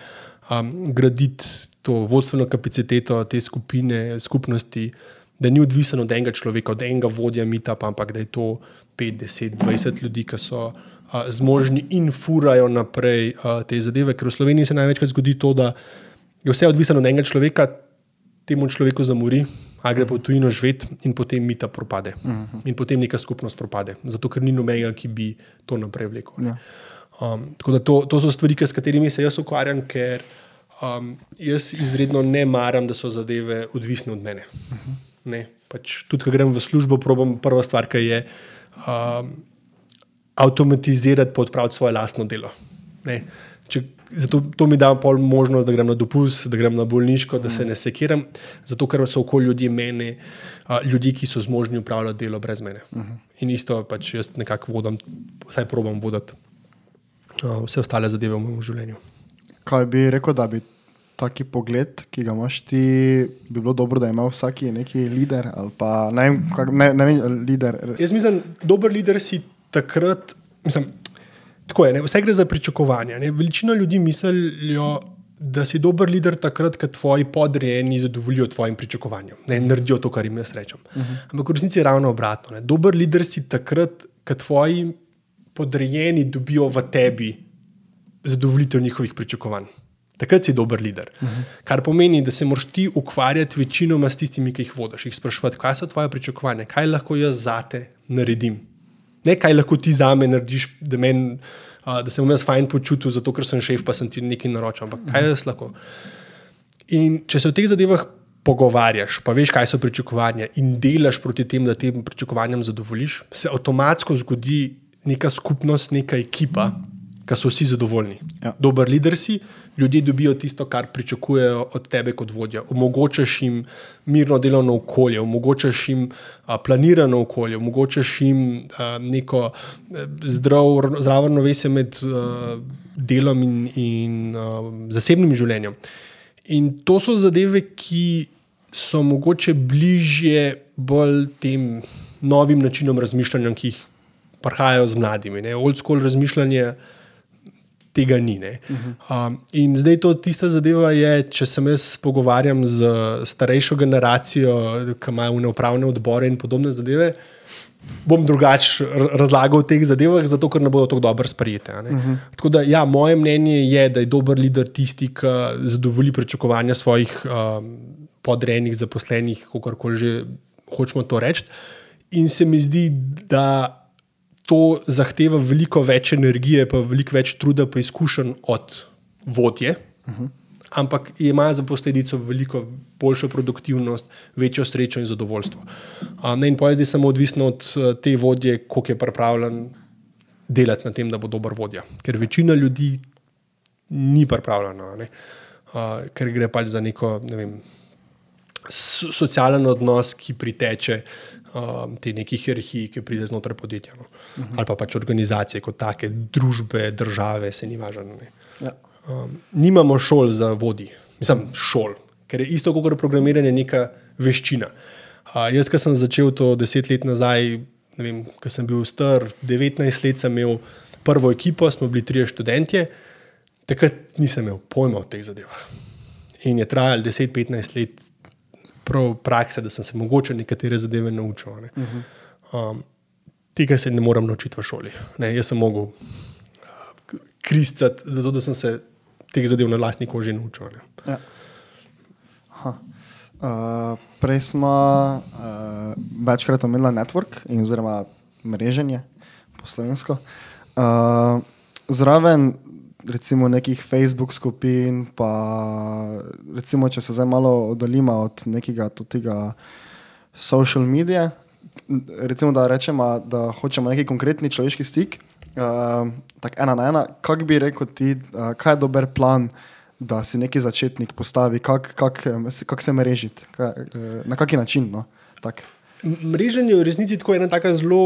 um, graditi to vodstveno kapaciteto te skupine, skupnosti da ni odvisen od enega človeka, od enega vodja mita, ampak da je to 5, 10, 20 ljudi, ki so uh, zmožni in furajo naprej uh, te zadeve. Ker v Sloveniji se največkrat zgodi to, da je vse odvisno od enega človeka, temu človeku zamori, a gre pa v tujino živeti in potem mita propade. Uh -huh. In potem neka skupnost propade, zato ker ni nobenega, ki bi to naprej vlekel. Ja. Um, tako da to, to so stvari, s katerimi se jaz ukvarjam, ker um, jaz izredno ne maram, da so zadeve odvisne od mene. Ne, pač, tudi, ko grem v službo, probam prva stvar, ki je um, avtomatizirati, pa odpraviti svoje lastno delo. Ne, če, zato to mi da pol možnost, da grem na dopust, da grem na bolniško, da se ne sekiram, zato ker so okoli ljudi mene, uh, ljudi, ki so zmožni upravljati delo brez mene. Uh -huh. In isto pač jaz nekako vodim, vsaj probam voditi uh, vse ostale zadeve v mojem življenju. Kaj bi rekel, da bi taki pogled, ki ga imaš ti, bi bilo dobro, da ima vsak neki lider ali pa ne vem, kak, ne, ne vem, lider. Jaz mislim, dober lider si takrat. Mislim, Tako je, ne? vse gre za pričakovanja. Ne? Večina ljudi mislijo, da si dober lider takrat, ko tvoji podrejeni zadovoljijo tvojim pričakovanjem, ne naredijo to, kar jim jaz rečem. Uh -huh. Ampak v resnici je ravno obratno. Ne? Dober lider si takrat, ko tvoji podrejeni dobijo v tebi zadovoljitev njihovih pričakovanj. Takrat si dober lider. Uh -huh. Kar pomeni, da se moraš ti ukvarjati večinoma s tistimi, ki jih vodiš, jih sprašovati, kaj so tvoje pričakovanja, kaj lahko jaz zate naredim ne kaj lahko ti za me narediš, da, men, uh, da se bom jaz fajn počutil, zato ker sem šef, pa sem ti nekaj naročil, ampak kaj jaz lahko. In če se o teh zadevah pogovarjaš, pa veš, kaj so pričakovanja, in delaš proti tem, da tem pričakovanjem zadovoljiš, se avtomatsko zgodi neka skupnost, neka ekipa. Mm ki so vsi zadovoljni. Ja. Dober lider si, ljudje dobijo tisto, kar pričakujejo od tebe kot vodja. Omogočaš jim mirno delovno okolje, omogočaš jim a, planirano okolje, omogočaš jim a, neko zdrav, zdravo ravnovesje med a, delom in, in a, zasebnim življenjem. In to so zadeve, ki so mogoče bližje bolj tem novim načinom razmišljanja, ki jih prihajajo z mladimi. Old school razmišljanje tega ni. -huh. um, in zdaj to tista zadeva je, če se jaz pogovarjam z starejšo generacijo, ki imajo neupravne odbore in podobne zadeve. Bom drugače razlagal o teh zadevah, zato ker ne bodo tako dobro sprejete. Uh -huh. Tako da, ja, moje mnenje je, da je dober lider tisti, ki zadovolji pričakovanja svojih um, podrejenih, zaposlenih, kako koli že hočemo to reči. In se mi zdi, da to zahteva veliko več energije, pa veliko več truda, pa izkušenj od vodje. Uh -huh. Ampak ima za posledico veliko boljšo produktivnost, večjo srečo in zadovoljstvo. Ne, in pa je zdaj samo odvisno od eh, te vodje, koliko je pripravljen delati na tem, da bo dober vodja. Ker večina ljudi ni pripravljena, ne? ker gre pač za neko ne vem, socialen odnos, ki priteče um, te neke hierarhije, ki pride znotraj podjetja. No. Uh mhm. -huh. Ali pa pač organizacije kot take, družbe, države, se ni važno. Ja. Um, nimamo šol za vodi, mislim, šol, ker je isto kot programiranje neka veščina. Uh, jaz, ki sem začel to deset let nazaj, ko sem bil star, 19 let sem imel prvo ekipo, smo bili trije študentje, takrat nisem imel pojma o teh zadevah. In je trajalo 10-15 let, prav prakse, da sem se mogoče nekatere zadeve naučil. Ne. Uh -huh. um, tega se ne morem naučiti v šoli. Ne, jaz sem mogel uh, kristati, zato da sem se teh zadev na lastni koži naučil. Ja. Uh, prej smo uh, večkrat omenili network in oziroma mreženje po slovensko. Uh, zraven recimo nekih Facebook skupin, pa recimo, če se zdaj malo oddaljimo od nekega tega social medija, recimo, da rečemo, da hočemo neki konkretni človeški stik, uh, tako ena na ena, kak bi rekel ti, uh, kaj je dober plan, da si neki začetnik postavi, kako kak, kak se mrežiti, kak, uh, na kaki način. No? Mreženje je v resnici tako ena tako zelo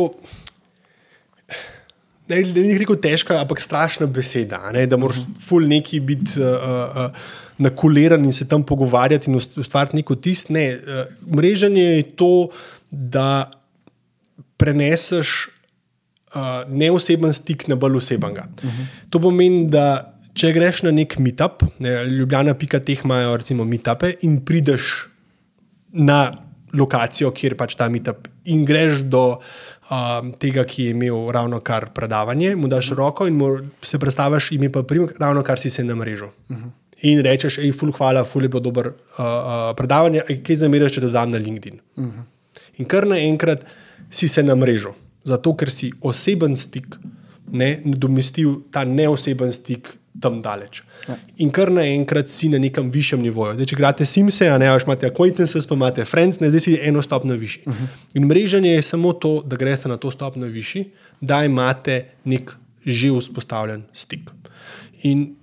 ne, ne bi rekel težka, ampak strašna beseda. Ne? Da moraš ful neki biti uh, uh, nakuliran in se tam pogovarjati in ustvariti neko tist. Ne, uh, mreženje je to, da preneseš uh, neoseben stik na bolj osebnega. Uh -huh. To pomeni, da če greš na nek meetup, ne, ljubljena pika teh imajo recimo meetupe in prideš na lokacijo, kjer pač ta meetup. In greš do um, tega, ki je imel ravno kar predavanje, mu daš roko in mu se predstaviš, ime pa prim, ravno kar si se na mrežu. Uh -huh. In rečeš, hej, ful, hvala, ful je bilo dober uh, uh, predavanje, kaj zameriš, če dodam na LinkedIn. Uh -huh. In kar naenkrat si se na mrežu, zato ker si oseben stik, ne nadomestil ta neoseben stik tam daleč. Ja. In kar naenkrat si na nekem višjem nivoju. Zdaj, če gledate Simse, a ne veš, imate acquaintances, pa imate friends, ne, zdaj si eno stopno višji. Uh -huh. In mreženje je samo to, da greste na to stopno višji, da imate nek že vzpostavljen stik. In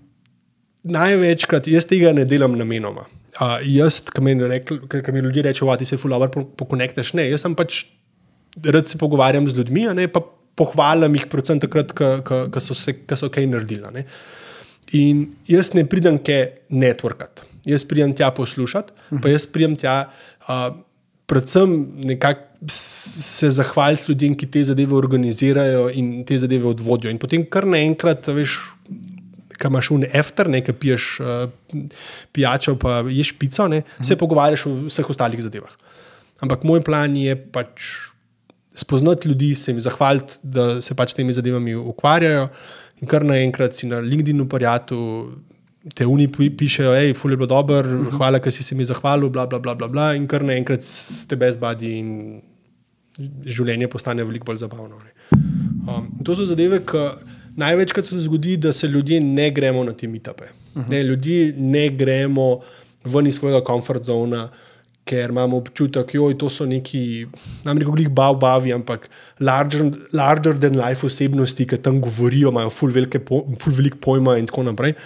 največkrat jaz tega ne delam namenoma. Uh, jaz, ki mi, mi ljudje rečejo, ti se fulover pokonekteš, ne, jaz sem pač rad se pogovarjam z ljudmi, ne, pa pohvalim jih, predvsem takrat, ko so, so kaj naredili. Ne. In jaz ne pridem kaj networkat, jaz pridem tja poslušati, uh -huh. pa jaz pridem tja. Uh, Predvsem se zahvaliti ljudem, ki te zadeve organizirajo in te zadeve odvodijo. In potem, kar naenkrat, veš, ki imaš un efter, nekaj piješ uh, pijačo, pa ješ pico, ne, -huh. se pogovarjaš o vseh ostalih zadevah. Ampak moj plan je pač spoznati ljudi, se jim zahvaliti, da se pač temi zadevami ukvarjajo. In kar naenkrat si na LinkedIn-u prijatu, te uni pišejo, hej, ful je bilo dobro, uh -huh. hvala, ker si se mi zahvalil, bla, bla, bla, bla, bla. In kar naenkrat ste brez badi in življenje postane veliko bolj zabavno. Um, to so zadeve, ki največkrat se zgodi, da se ljudje ne gremo na te mitape. Uh -huh. ne, ljudje ne gremo ven iz svojega komfort zona ker imamo občutek, da to so neki, nam reko, jih bav, bavi, ampak larger, larger than life osebnosti, ki tam govorijo, imajo ful, velike, ful velik pojma in tako naprej.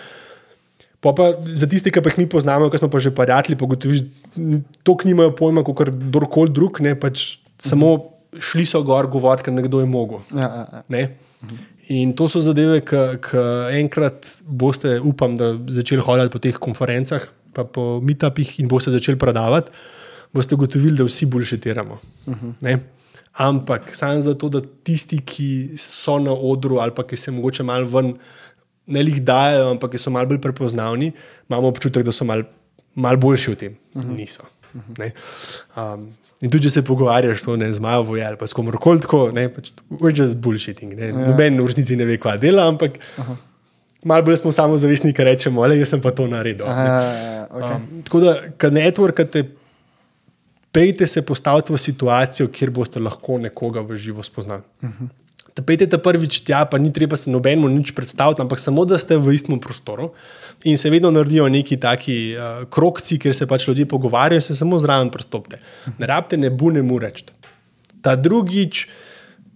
Pa pa za tiste, ki pa jih mi poznamo, ki smo pa že prijatelji, pogotoviš, to nimajo pojma, kot kdorkoli drug, ne pač samo šli so gor govoriti, ker nekdo je mogel. Ja, ja, ja. In to so zadeve, ki enkrat boste, upam, da začeli hoditi po teh konferencah pa po meetupih in boste začeli prodavati, boste ugotovili, da vsi bolj šetiramo. Uh -huh. Ampak samo zato, da tisti, ki so na odru ali pa ki se morda malo ven, ne jih dajo, ampak ki so malo bolj prepoznavni, imamo občutek, da so malo mal boljši v tem. Uh -huh. Niso. Uh -huh. um, in tudi, če se pogovarjaš to, z Majo Vojel ali pa s komorkoli tako, ne, pač, we're just bullshitting. Ja. Noben v resnici ne ve, kva dela, ampak. Uh -huh. Malo bolj smo samo zavestni, ki rečemo, da sem pa to naredil. Aha, okay. um, tako da, kad networkate, pejte se postaviti v situacijo, kjer boste lahko nekoga v živo spoznali. Uh -huh. Da pejte ta prvič tja, pa ni treba se nobenemu nič predstaviti, ampak samo da ste v istem prostoru. In se vedno naredijo neki taki uh, krokci, kjer se pač ljudje pogovarjajo, se samo zraven prstopte. Ne rabite, ne bu ne mu reči. Ta drugič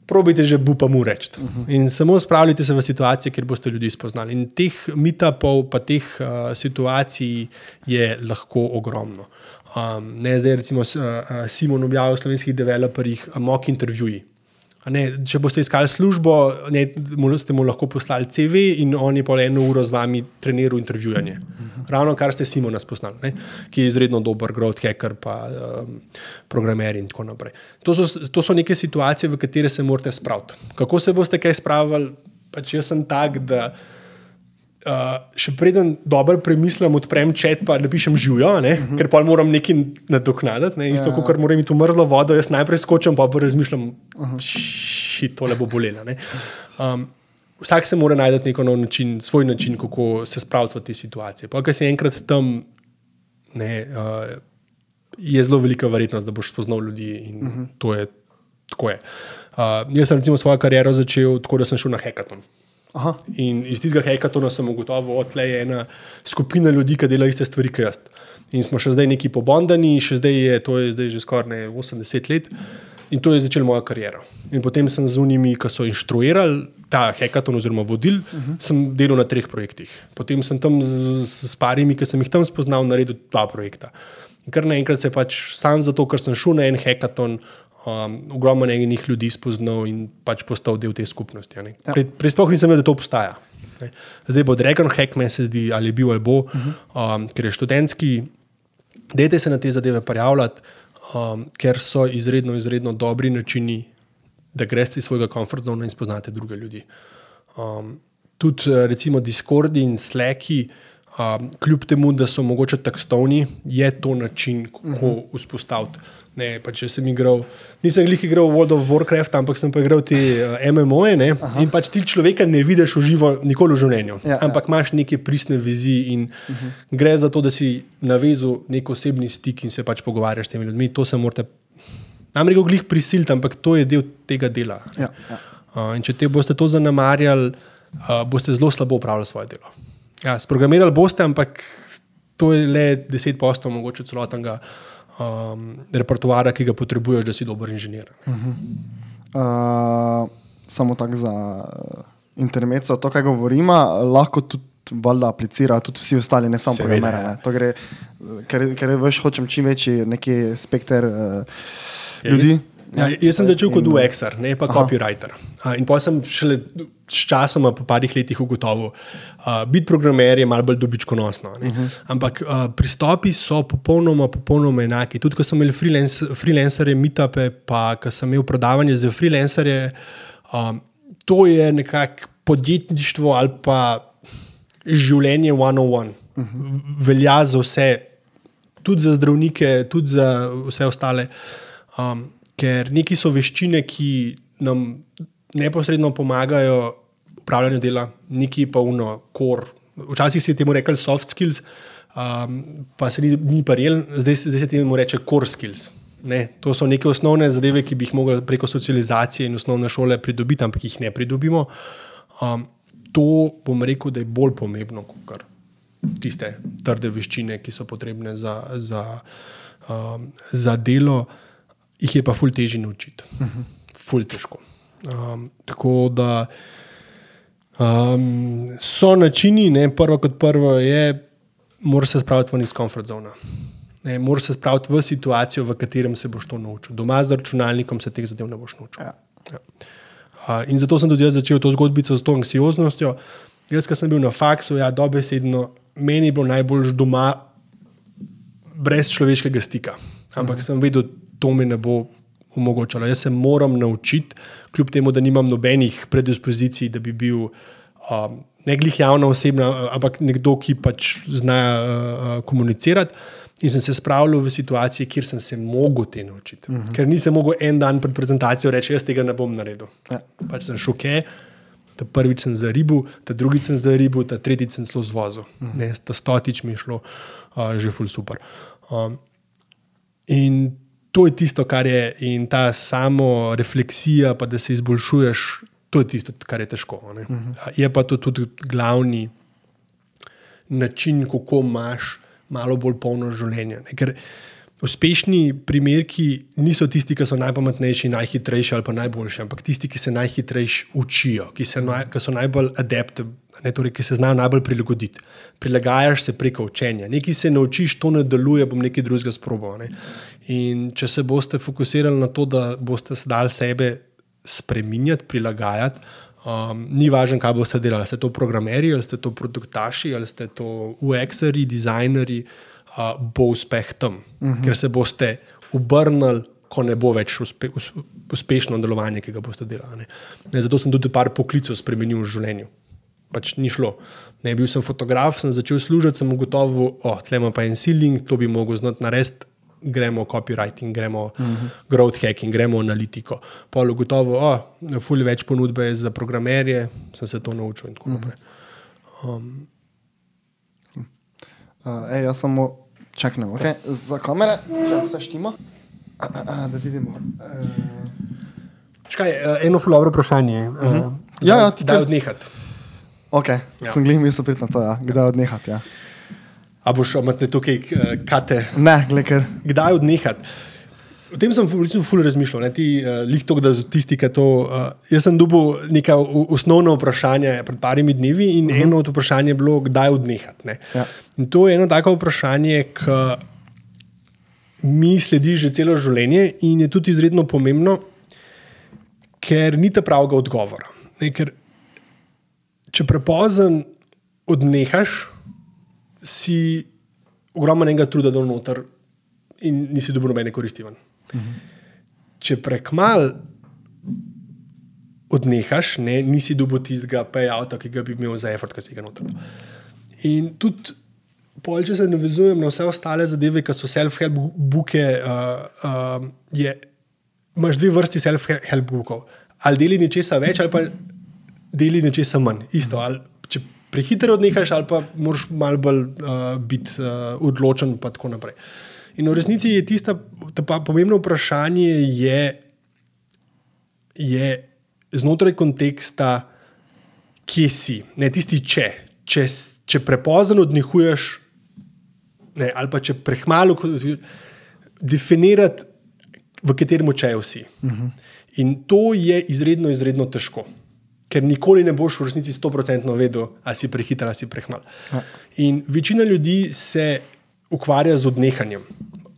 probite že bupa mu reči. Uh -huh. In samo spravljite se v situacije, kjer boste ljudi spoznali. In teh mitapov, pa teh uh, situacij je lahko ogromno. Um, ne, zdaj, recimo, uh, Simon objavlja v slovenskih developerjih mock intervjuji. Ne, če boste iskali službo, ne, ste mu lahko poslali CV in on je pol eno uro z vami treniral intervjujanje. Ravno kar ste Simona spoznali, ne, ki je izredno dober growth hacker, pa um, programer in tako naprej. To so, to so neke situacije, v katere se morate spraviti. Kako se boste kaj spravili? Pač jaz sem tak, da. Uh, še preden dobro premislim, odprem čet, pa napišem živijo, uh -huh. ker pa moram nekaj nadoknaditi. Ne? Isto, ja. kot moram imeti mrzlo vodo, jaz najprej skočim, pa pa razmišljam, uh -huh. to le bo bolelo. Um, vsak se mora najti neko nov način, svoj način, kako se spraviti v te situacije. Pa, ker si enkrat tam, ne, uh, je zelo velika verjetnost, da boš spoznal ljudi in uh -huh. to je tako. Je. Uh, jaz sem recimo svojo kariero začel tako, da sem šel na hekaton. Aha. In iz tistega hekatona sem ugotovil, da je ena skupina ljudi, ki dela iste stvari kot jaz. In smo še zdaj neki pobondani, še zdaj je to je zdaj že skoraj 80 let. In to je začela moja karijera. In potem sem z unimi, ki so inštruirali ta hekaton, oziroma vodil, uh -huh. sem delal na treh projektih. Potem sem tam z, z, z parimi, ki sem jih tam spoznal, naredil dva projekta. In kar naenkrat se pač sam zato, ker sem šel na en hekaton, um, ogromno enih ljudi spoznal in pač postal del te skupnosti. Ja. Prej pre sploh nisem vedel, da to obstaja. Ne. Zdaj bo Dragon Hack, meni se zdi, ali je bil ali bo, uh -huh. um, ker je študentski. Dajte se na te zadeve prijavljati, um, ker so izredno, izredno dobri načini, da greste iz svojega komfort zona in spoznate druge ljudi. Um, tudi recimo Discordi in Slacki, um, kljub temu, da so mogoče tekstovni, je to način, kako uh -huh. vzpostaviti Ne, pač sem igral, nisem glih igral World of Warcraft, ampak sem pa igral te uh, MMO-je. Ne? In pač ti človeka ne vidiš v živo, nikoli v življenju. Ja, ja. ampak imaš neke pristne vizije in uh -huh. gre za to, da si navezal nek osebni stik in se pač pogovarjaš s temi ljudmi. To se morate, nam reko, glih prisiliti, ampak to je del tega dela. Ja, ja. Uh, in če te boste to zanemarjali, uh, boste zelo slabo upravljali svoje delo. Ja, sprogramirali boste, ampak to je le 10 postov, mogoče celotnega um, repertoara, ki ga potrebuješ, da si dober inženir. Uh, samo tako za uh, intermezzo, to, kaj govorimo, lahko tudi valjda aplicira tudi vsi ostali, ne samo programerji. ja. ne. To gre, ker, ker veš, hočem čim večji neki spekter uh, ljudi. Ja, jaz sem začel kot In, UX-er, ne pa copywriter. A, In pa sem šele s časoma, po parih letih, ugotovil, da biti programer je malo bolj dobičkonosno. Uh -huh. Ampak a, pristopi so popolnoma, popolnoma enaki. Tudi ko smo imeli freelance, freelancerje, meetupe, pa ko sem imel predavanje za freelancerje, a, to je nekako podjetništvo ali pa življenje one-on-one. Uh -huh. Velja za vse, tudi za zdravnike, tudi za vse ostale. Um, ker neki so veščine, ki nam neposredno pomagajo v upravljanju dela, neki pa uno, kor. Včasih se je temu rekel soft skills, um, pa se ni, ni parjel, zdaj, zdaj se temu reče core skills. Ne, to so neke osnovne zadeve, ki bi jih mogli preko socializacije in osnovne šole pridobiti, ampak jih ne pridobimo. Um, to bom rekel, da je bolj pomembno kot tiste trde veščine, ki so potrebne za, za, um, za delo, jih je pa ful težje naučiti. Ful težko. Um, tako da um, so načini, ne, prvo kot prvo je, moraš se spraviti ven iz komfort zona. Ne, moraš se spraviti v situacijo, v katerem se boš to naučil. Doma z računalnikom se teh zadev ne boš naučil. Ja. Ja. Uh, in zato sem tudi jaz začel to zgodbico s to anksioznostjo. Jaz, ki sem bil na faksu, ja, dobesedno, meni je bilo najbolj doma brez človeškega stika. Ampak sem vedel, to mi ne bo omogočalo. Jaz se moram naučiti, kljub temu, da nimam nobenih predispozicij, da bi bil um, ne glih javna osebna, ampak nekdo, ki pač zna uh, komunicirati. In sem se spravljal v situacije, kjer sem se mogel te naučiti. Uh -huh. Ker nisem mogel en dan pred prezentacijo reči, jaz tega ne bom naredil. Ja. Pač sem šoke. Ta prvič sem za ribu, ta drugič sem za ribu, ta tretjič sem celo zvozil. Uh -huh. ne, ta stotič mi je šlo uh, že ful super. Um, in to je tisto, kar je, in ta samo refleksija, pa da se izboljšuješ, to je tisto, kar je težko. Uh -huh. Je pa to tudi glavni način, kako imaš malo bolj polno življenje. Ne? Ker uspešni primerki niso tisti, ki so najpametnejši, najhitrejši ali pa najboljši, ampak tisti, ki se najhitrejši učijo, ki, naj, ki so najbolj adaptable, ne, torej, ki se znajo najbolj prilagoditi. Prilagajaš se preko učenja. Nekaj se naučiš, to ne deluje, bom nekaj drugega sprobal. Ne? In če se boste fokusirali na to, da boste se dali sebe spremenjati, prilagajati. Um, ni važno, kaj boste delali. Ali ste to programerji, ali ste to produktaši, ali ste to UX-eri, dizajnerji, uh, bo uspeh tam, uh -huh. ker se boste obrnili, ko ne bo več uspe, us, uspešno delovanje, ki ga boste delali. Ne, zato sem tudi par poklicov spremenil v življenju. Pač ni šlo. Ne, bil sem fotograf, sem začel služiti, sem ugotovil, da oh, tle ima pa en ceiling, to bi mogel znati narediti. Gremo copywriting, gremo uh -huh. growth hacking, gremo analitiko. Pol ugotovil, da oh, fulj več ponudbe je za programerje, sem se to naučil in tako naprej. Um, Uh, ej, jaz samo čaknem, okay? za kamere, če vse štima. A, a, a, da vidimo. Uh, Škaj, eh, eno fuldobro vprašanje. Uh -huh. Ja, ja, ti kar- odnehati? Ok, Ja. ja. sem glih mislil priti na to, ja. kdaj odnehati. Ja. A boš imel tukaj eh, kate? Ne, glej, ker. Kdaj odnehati? O tem sem ful, ful razmišljal, ne ti uh, lih to, da so tisti, ki to. Uh, jaz sem dobil neka u- osnovna vprašanja pred parimi dnevi in uh -huh. eno od vprašanj je bilo, kdaj odnehati. ne. Ja. In to je eno tako vprašanje, ki mi sledi že celo življenje in je tudi izredno pomembno, ker ni ta pravega odgovora. Ne, ker če prepozen odnehaš, si ogromno enega truda dol noter in nisi dobil nobene koristi. ven. Če prekmal odnehaš, ne, nisi dobil tistega payouta, ki ga bi imel za effort, ki si ga noter. In tudi pol, če se navezujem na vse ostale zadeve, ki so self-help buke, uh, uh, je, imaš dve vrsti self-help bukov. Ali deli nečesa več, ali pa deli nečesa manj. Isto. Ali, če prehitro odnehaš, ali pa moraš malo bolj uh, biti uh, odločen, in tako naprej. In v resnici je tisto pomembno vprašanje, je, je znotraj konteksta, kje si, ne tisti če. Če, če prepozno odnehuješ, ne, ali pa če prehmalo, definirati, v katerem čaju si. Uh -huh. In to je izredno, izredno težko, ker nikoli ne boš v resnici 100% vedel, ali si prehiter ali si prehmal. Ja. In večina ljudi se ukvarja z odnehanjem,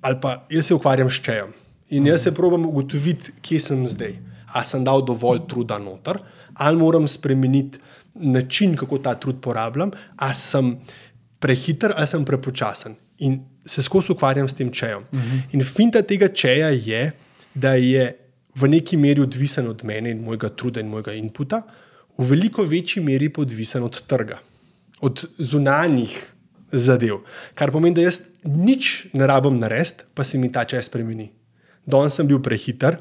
ali pa jaz se ukvarjam s čajem. In jaz se probujem ugotoviti, kje sem zdaj. Ali sem dal dovolj truda noter, ali moram spremeniti način, kako ta trud porabljam, ali sem prehiter ali sem prepočasen in se skozi ukvarjam s tem čejem. Uh -huh. In finta tega čeja je, da je v neki meri odvisen od mene in mojega truda in mojega inputa, v veliko večji meri pa odvisen od trga, od zunanjih zadev. Kar pomeni, da jaz nič ne rabim narediti, pa se mi ta čas spremeni. Danes sem bil prehiter,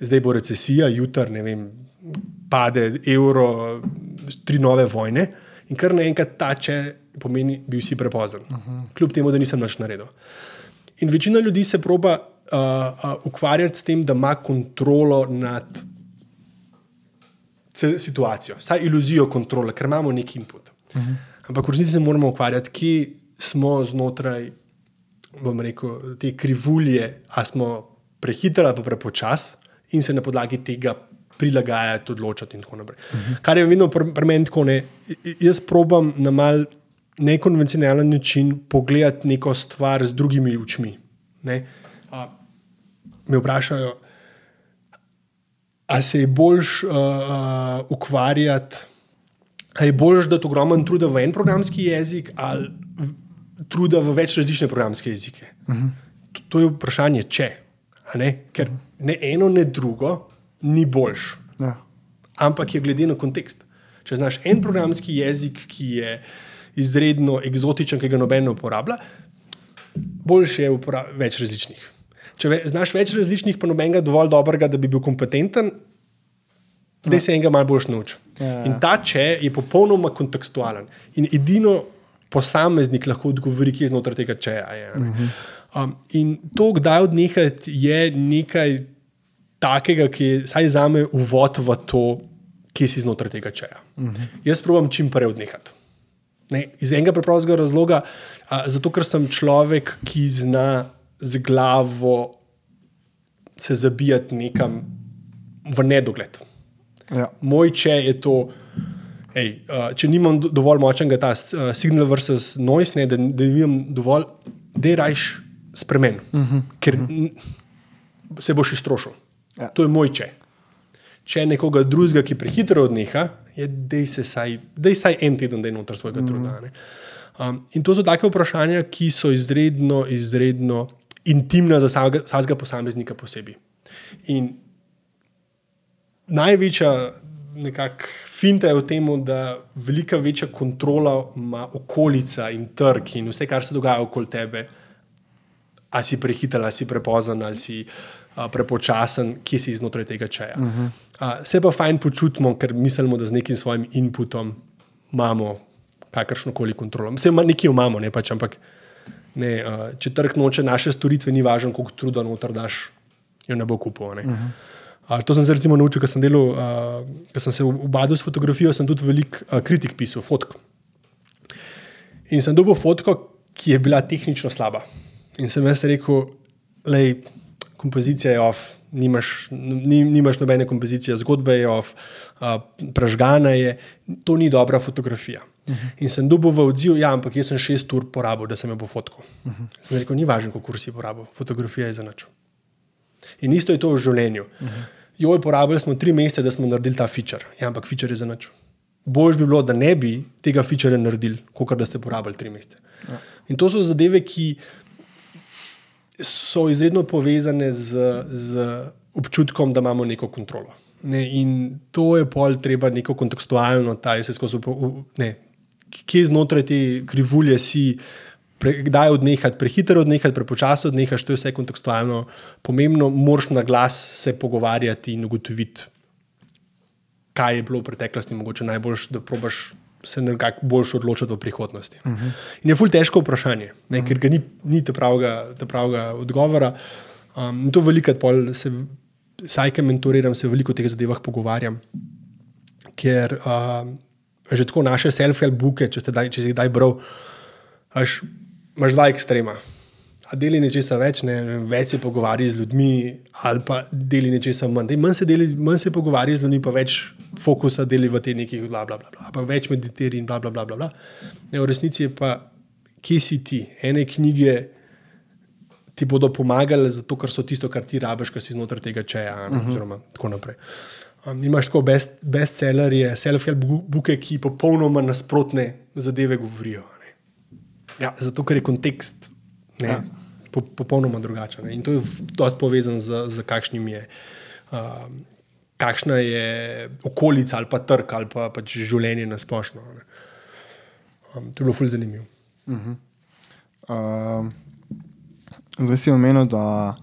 zdaj bo recesija, jutri ne vem, pade evro, tri nove vojne in kar naenkrat ta čas pomeni, bil si prepozen, uh -huh. kljub temu, da nisem več naredil. In večina ljudi se proba uh, uh, ukvarjati s tem, da ima kontrolo nad situacijo, vsaj iluzijo kontrole, ker imamo neki input. Uh -huh. Ampak v resnici se moramo ukvarjati, kje smo znotraj rekel, te krivulje, ali smo prehitri ali prepočasni, in se na podlagi tega prilagajati, odločati in tako naprej. Uh -huh. Kar je vedno pri pr meni tako, ne, jaz probam na mal nekonvencionalen način pogledati neko stvar z drugimi očmi. Me vprašajo, ali se je boljš uh, uh, ukvarjati, ali je boljš dati ogromen truda v en programski jezik ali truda v več različne programske jezike. Uh -huh. to, to je vprašanje, če. Ker ne eno, ne drugo ni boljš. Ja. Ampak je glede na kontekst. Če znaš en programski jezik, ki je izredno eksotičen, ki ga noben ne uporablja, boljše je uporabljati več različnih. Če ve, znaš več različnih, pa nobenega dovolj dobrega, da bi bil kompetenten, da ja. se enega malo bolj nauči. Ja, ja. In ta če je popolnoma kontekstualen. In edino posameznik lahko odgovori, kje znotraj tega če je. Uh -huh. um, in to, kdaj odnehati, je nekaj takega, ki je vsaj za me uvod v to, kje si znotraj tega če. Uh -huh. Jaz probujem čim prej odnehati. Ne, iz enega preprostega razloga, a, zato ker sem človek, ki zna z glavo se zabijati nekam v nedogled. Ja. Moj če je to, ej, a, če nimam dovolj močnega ta a, signal versus noise, ne, da, da nimam dovolj, da rajš spremen, uh mhm. -huh. ker uh -huh. se boš iztrošil. Ja. To je moj če. Če nekoga drugega, ki prehitro odneha, je, da je vsaj en teden, da je noter svojega mm. truda. Um, in to so take vprašanja, ki so izredno, izredno intimna za vsakega posameznika posebej. In največja finta je v tem, da velika večja kontrola ima okolica in trg in vse, kar se dogaja okoli tebe. Ali si prehiter, ali si prepozen, ali si uh, prepočasen, kje si znotraj tega čaja. Uh -huh. uh, se pa fajn počutimo, ker mislimo, da z nekim svojim inputom imamo kakršno koli kontrolo. Vse nekaj imamo, ne pač, ampak ne, uh, če trg noče naše storitve, ni važno, koliko truda noter daš, jo ne bo kupil. Uh -huh. uh, to sem se recimo naučil, ker sem, delal, uh, sem se ubadil s fotografijo, sem tudi velik uh, kritik pisal, fotk. In sem dobil fotko, ki je bila tehnično slaba. In sem jaz rekel, je kompozicija je off, nimaš, nimaš nobene kompozicije, zgodba je off, uh, prežgana je, to ni dobra fotografija. Uh mhm. -huh. In sem dobil v odziv, ja, ampak jaz sem šest ur porabil, da sem jo pofotkal. Uh -huh. Sem rekel, ni važno, kako si porabil, fotografija je za nič. In isto je to v življenju. Uh -huh. Jo, porabili smo tri mesece, da smo naredili ta feature, ja, ampak feature je za nič. Bolj bi bilo, da ne bi tega feature naredili, kot da ste porabili tri mesece. Ja. In to so zadeve, ki so izredno povezane z, z občutkom, da imamo neko kontrolo. Ne, in to je pol treba neko kontekstualno, ta je se skozi, ne, kje znotraj te krivulje si, Pre, kdaj odnehati, prehiter odnehati, prepočasno odnehati, to je vse kontekstualno pomembno, moraš na glas se pogovarjati in ugotoviti, kaj je bilo v preteklosti, mogoče najboljš, da probaš se nekako boljš odločiti v prihodnosti. Uh -huh. In je ful težko vprašanje, ne, ker ga ni, ni te pravega, te pravega odgovora. Um, in to velikokrat pol se, saj, ki mentoriram, se veliko o teh zadevah pogovarjam. Ker uh, že tako naše self-help buke, če, daj, če si jih daj bral, až, imaš dva ekstrema. A deli nečesa več, ne, več se pogovarja z ljudmi, ali pa deli nečesa manj. Dej, manj, se deli, manj se pogovarja z ljudmi, pa več fokusa deli v te nekih, bla, bla, bla, bla, pa več meditira in bla, bla, bla. bla, bla. Ne, v resnici je pa, kje si ti, ene knjige. Ti bodo pomagali, zato ker so tisto, kar ti rabiš, kar si znotraj tega čeja. Uh -huh. Oziroma, tako naprej. Um, imaš tako best, bestsellerje, self-help buke, ki popolnoma nasprotne zadeve govorijo. Ne. Ja, zato, ker je kontekst ne, ja. po, popolnoma drugačen. Ne. In to je dosti povezano z, z kakšnim je. Um, Kakšna je okolica ali pa trg ali pa pač življenje na splošno. Um, to je bilo fully zanimivo. Uh -huh. uh, zdaj si omenil, da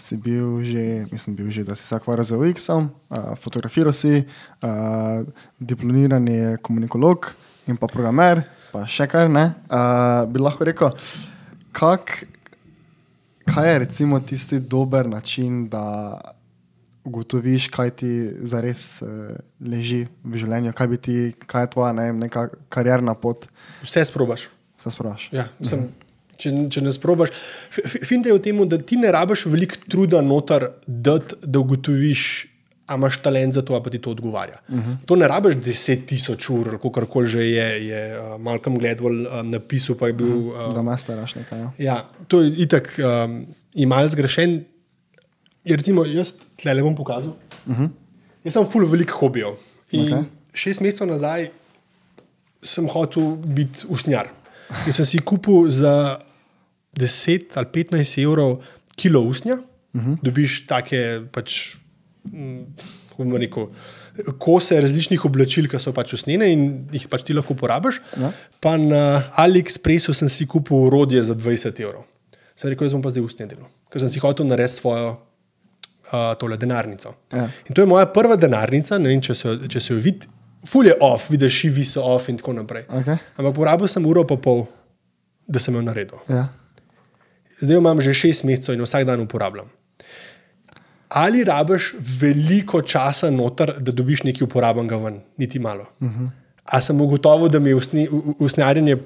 si bil že, mislim, bil že, da si se ukvarjal z UX-om, uh, fotografiral si, uh, diplomirani komunikolog in pa programer, pa še kar ne. Uh, bi lahko rekel, kak, kaj je recimo tisti dober način, da ugotoviš, kaj ti zares uh, leži v življenju, kaj, ti, kaj je tvoja ne, neka karjerna pot. Vse sprobaš. Vse sprobaš. Ja, mislim, mhm. Če, če ne sprobaš, finte je v tem, da ti ne rabiš veliko truda noter, dat, da ugotoviš, a imaš talent za to, pa ti to odgovarja. Uh -huh. To ne rabiš deset tisoč ur, kar koli že je, je uh, Malcolm Gladwell uh, napisal. Bil, uh, da imaš staraš nekaj. Ja. ja, to je itak um, imajo zgrešen. Je, recimo, jaz tle le bom pokazal. Uh -huh. Jaz sem full velik hobijev. Okay. Šest mesecev nazaj sem hotel biti usnjar. In sem si kupil za 10 ali 15 evrov kilo usnja, uh -huh. dobiš take pač, hm, rekel, kose različnih oblačil, ki so pač usnjene in jih pač ti lahko uporabiš. Ja. Pa na AliExpressu sem si kupil urodje za 20 evrov. Sem rekel, jaz bom pa zdaj usnjen delo, ker sem si hotel narediti svojo uh, tole denarnico. Ja. In to je moja prva denarnica, ne vem, če se, če se jo vidi. Ful je off, vidiš, šivi so off in tako naprej. Okay. Ampak porabil sem uro pa pol, da sem jo naredil. Ja. Zdaj jo imam že šest mesecev in vsak dan uporabljam. Ali rabiš veliko časa noter, da dobiš nekaj uporabenega ven, niti malo. Uh -huh. A sem ugotovil, da mi usni, usnjarjenje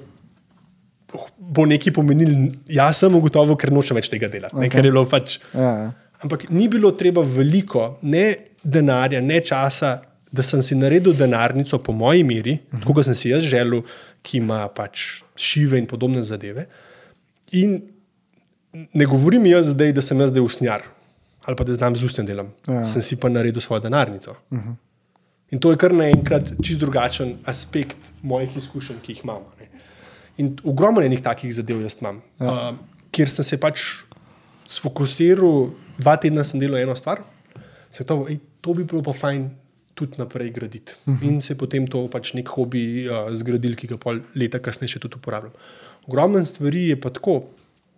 bo nekaj pomenilo? Jaz sem ugotovil, ker nočem več tega delati. Okay. Pač, ja, ja. Ampak ni bilo treba veliko, ne denarja, ne časa, da sem si naredil denarnico po moji meri, uh -huh. kot sem si jaz želel, ki ima pač šive in podobne zadeve. In ne govorim jaz zdaj, da sem jaz zdaj usnjar ali pa da znam z ustnim delom. Ja. Sem si pa naredil svojo denarnico. Uh -huh. In to je kar naenkrat čist drugačen aspekt mojih izkušenj, ki jih imam. Ne. In ogromno je nekih takih zadev, jaz imam, ja. uh, kjer sem se pač sfokusiral, dva tedna sem delal eno stvar, se to, ej, to bi bilo pa fajn. Tudi naprej graditi. Uh -huh. In se potem to pač nek hobi uh, zgradil, ki ga pol leta kasneje še tudi uporabljam. Ogromno stvari je pa tako,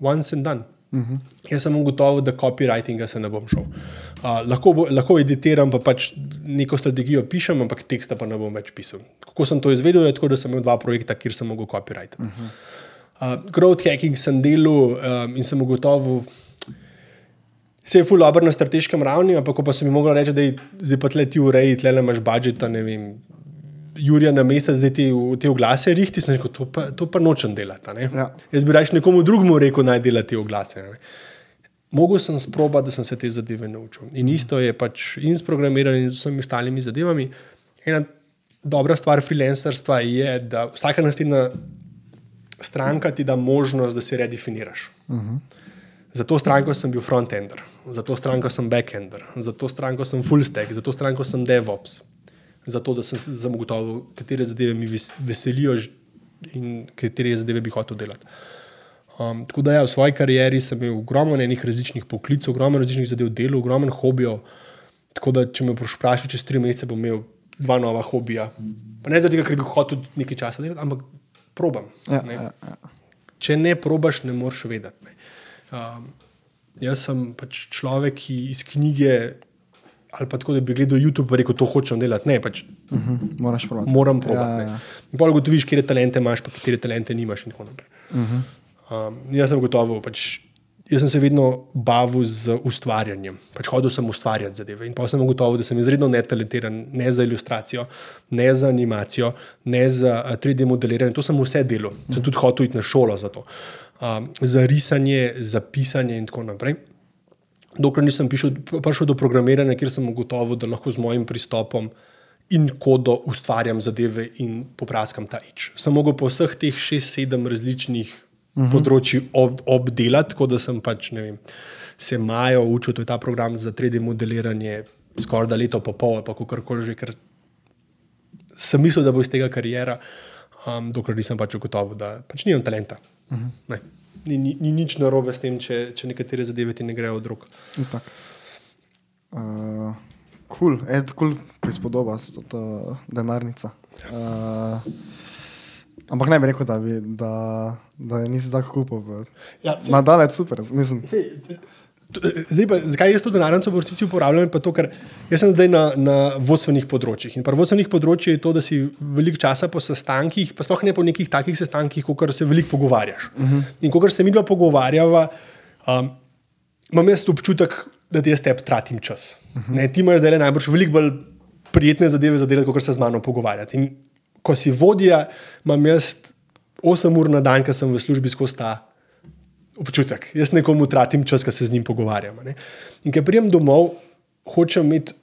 once and done. Uh -huh. Jaz sem ugotovil, da copywritinga se ne bom šel. Uh, lahko, bo, lahko editiram, pa pač neko strategijo pišem, ampak teksta pa ne bom več pisal. Kako sem to izvedel, je tako, da sem imel dva projekta, kjer sem lahko copywriter. Uh -huh. uh, growth hacking sem delal um, in sem ugotovil, se je full dobro na strateškem ravni, ampak pa sem jim mogel reči, da je zdaj pa tle ti ureji, tle imaš budžet, ne vem. Jurija na mestu, zdaj ti v te oglase rihti, sem rekel, to pa, to pa nočem delati. Ja. Jaz bi raje nekomu drugemu rekel, naj dela te oglase. Ne? Mogel sem sprobati, da sem se te zadeve naučil. In isto je pač in s programiranjem, in z vsemi ostalimi zadevami. Ena dobra stvar freelancerstva je, da vsaka naslednja stranka ti da možnost, da se redefiniraš. Uh -huh. Za to stranko sem bil frontender, za to stranko sem backender, za to stranko sem full stack, za to stranko sem DevOps zato da sem zagotovil, katere zadeve mi veselijo in katere zadeve bi hotel delati. Um, tako da ja, v svoji karieri sem imel ogromno enih različnih poklicev, ogromno različnih zadev, delo, ogromno hobijev. Tako da, če me vprašaš, čez tri mesece bom imel dva nova hobija. Pa ne zato, ker bi hotel nekaj časa delati, ampak probam. Ja, ja, ja. če ne probaš, ne moreš vedeti. Ne. Um, jaz sem pač človek, ki iz knjige ali pa tako, da bi gledal YouTube in rekel, to hočem delati. Ne, pač Uh -huh. Moraš praviti. moram probati. Ja, Ja, ja, ja. Pol gotoviš, kje talente imaš, pa kje talente nimaš. In. Uh -huh. um, jaz sem gotovo. Pač, Jaz sem se vedno bavil z ustvarjanjem, pač hodil sem ustvarjati zadeve. In pa sem ugotovil, da sem izredno netalentiran, ne za ilustracijo, ne za animacijo, ne za uh, 3D modeliranje. To sem vse delal. Sem tudi hotel iti na šolo za to. Um, za risanje, za pisanje in tako naprej. Dokler nisem prišel, prišel do programiranja, kjer sem ugotovil, da lahko z mojim pristopom in kodo ustvarjam zadeve in popraskam ta ič. Sem mogel po vseh teh šest, sedem različnih uh -huh. področji ob, obdelati, tako da sem pač vem, se majo učil, to je ta program za 3D modeliranje, skoraj da leto pa pol pa kako koli že, ker sem mislil, da bo iz tega karijera, um, dokler nisem pač ugotovil, da pač nimam talenta. Uh -huh. Ni, ni, ni nič narobe s tem, če, če nekatere zadeve ti ne grejo od rok. Uh, Kul, cool. cool prispodoba to, to denarnica. Uh, ampak ne bi rekel, da, bi, da, da nisi tako kupil. Ja, saj- Nadalje super, mislim. Sej, t- Zdaj, pa, zakaj jaz to denarnico v resnici uporabljam? To, ker jaz sem zdaj na, na vodstvenih področjih. In pri vodstvenih področjih je to, da si veliko časa po sestankih, pa sploh ne po nekih takih sestankih, kot se veliko pogovarjaš. Uh -huh. In ko se mi dva pogovarjava, um, imam jaz občutek, da ti jaz tebi tratim čas. Uh -huh. ne, ti imaš zdaj najbrž veliko bolj prijetne zadeve za delati, kot se z mano pogovarjati. In ko si vodja, imam jaz 8 ur na dan, ko sem v službi skozi ta občutek. Jaz nekomu tratim čas, ko se z njim pogovarjam. Ne? In ker prijem domov, hočem imeti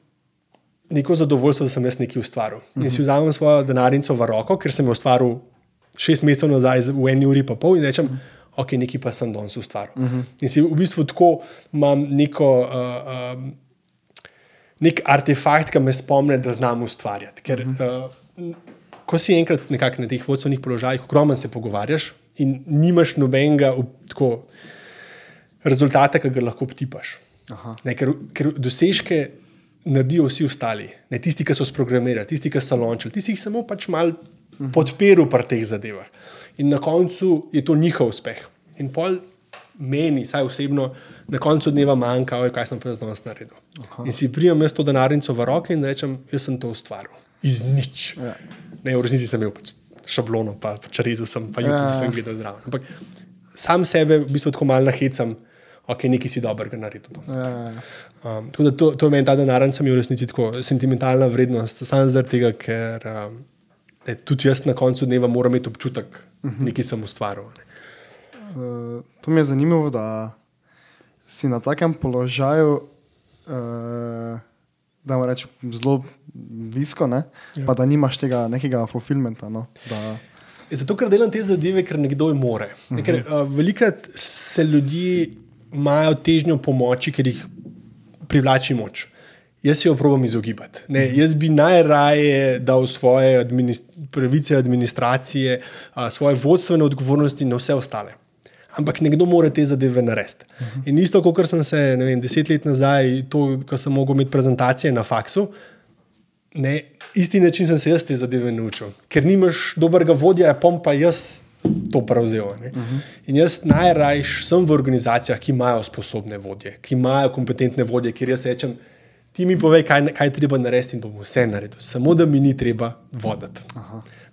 neko zadovoljstvo, da sem jaz nekaj ustvaril. In si vzamem svojo denarnico v roko, ker sem jo ustvaril šest mesecev nazaj, v eni uri pa pol, in rečem, ok, nekaj pa sem danes ustvaril. In si v bistvu tako imam neko. Uh, um, nek artefakt, ki me spomne, da znam ustvarjati. Ker, uh -huh. uh, ko si enkrat nekako na teh vodstvenih položajih, ogromno se pogovarjaš in nimaš nobenega tako, rezultata, ki ga lahko obtipaš. Ne, ker, ker dosežke naredijo vsi ostali, ne tisti, ki so sprogramirali, tisti, ki so lončili, tisti, ki samo pač mal podpiral pri teh zadevah. In na koncu je to njihov uspeh. In pol meni, saj osebno, na koncu dneva manjka, oj, kaj sem pa danes naredil. Aha. In si prijem jaz to denarnico v roke in rečem, jaz sem to ustvaril. Iz nič. Ja. Ne, v resnici sem imel pač šablono, pa, pa črezu sem, pa YouTube Ja. sem gledal zraven. Ampak sam sebe v bistvu tako malo nahecam, ok, nekaj si dobrega naredil. Ja, Um, tako da to, to meni ta denarnica mi je v resnici tako sentimentalna vrednost, samo zaradi tega, ker um, ne, tudi jaz na koncu dneva moram imeti občutek, uh -huh. nekaj sem ustvaril. Ne. Uh, to mi je zanimivo, da si na takem položaju, uh, da moram reči, zelo visko, ja. pa da nimaš tega nekega fulfillmenta. No, da, Zato, ker delam te zadeve, ker nekdo jih more. Ne, ker, uh, velikrat se ljudje imajo težnjo pomoči, ker jih privlači moč. Jaz jo probujem izogibati. Ne, jaz bi najraje dal svoje administ pravice, administracije, a, svoje vodstvene odgovornosti na vse ostale. Ampak nekdo mora te zadeve narediti. In isto, kot sem se ne vem, deset let nazaj, to, ko sem mogel imeti prezentacije na faksu, Ne, isti način sem se jaz te zadeve naučil. Ker nimaš dobrega vodja, pom pa jaz to prevzel. Uh -huh. In jaz najrajš sem v organizacijah, ki imajo sposobne vodje, ki imajo kompetentne vodje, kjer jaz rečem, ti mi povej, kaj, kaj treba narediti in bom vse naredil. Samo da mi ni treba voditi.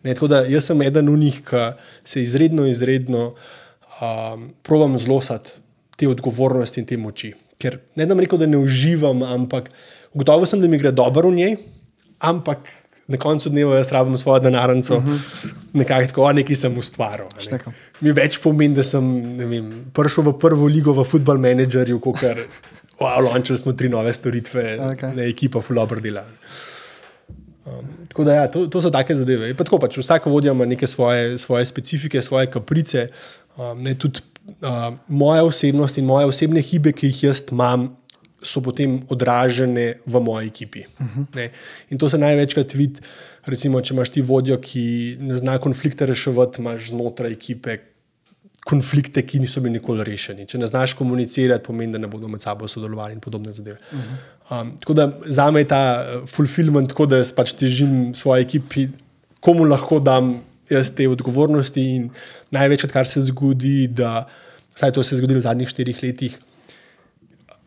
Ne, tako da jaz sem eden od njih, ki se izredno, izredno um, provam zlosati te odgovornosti in te moči. Ker ne da rekel, da ne uživam, ampak ugotovil sem, da mi gre dobro v njej, ampak na koncu dneva jaz rabim svojo denarnico, uh -huh. nekako tako, nekaj sem ustvaril. Ne. Mi več pomeni, da sem vem, prišel v prvo ligo v football menedžerju, kot kar. Wow, launčili smo tri nove storitve, okay. ne, ekipa fulabr dela. Um, tako da, ja, to, to so take zadeve. Pa tako pač, vsak vodja ima neke svoje, svoje specifike, svoje kaprice. Um, ne, tudi uh, moja osebnost in moje osebne hibe, ki jih jaz imam, so potem odražene v moji ekipi. Uh -huh. In to se največkrat vidi, recimo, če imaš ti vodjo, ki ne zna konflikte reševati, imaš znotraj ekipe konflikte, ki niso bili nikoli rešeni. Če ne znaš komunicirati, pomeni, da ne bodo med sabo sodelovali in podobne zadeve. Uh -huh. um, tako da za me je ta uh, fulfillment, tako da jaz pač težim svoje ekipi, komu lahko dam jaz te odgovornosti in največkrat, kar se zgodi, da, vsaj to se je zgodilo v zadnjih štirih letih,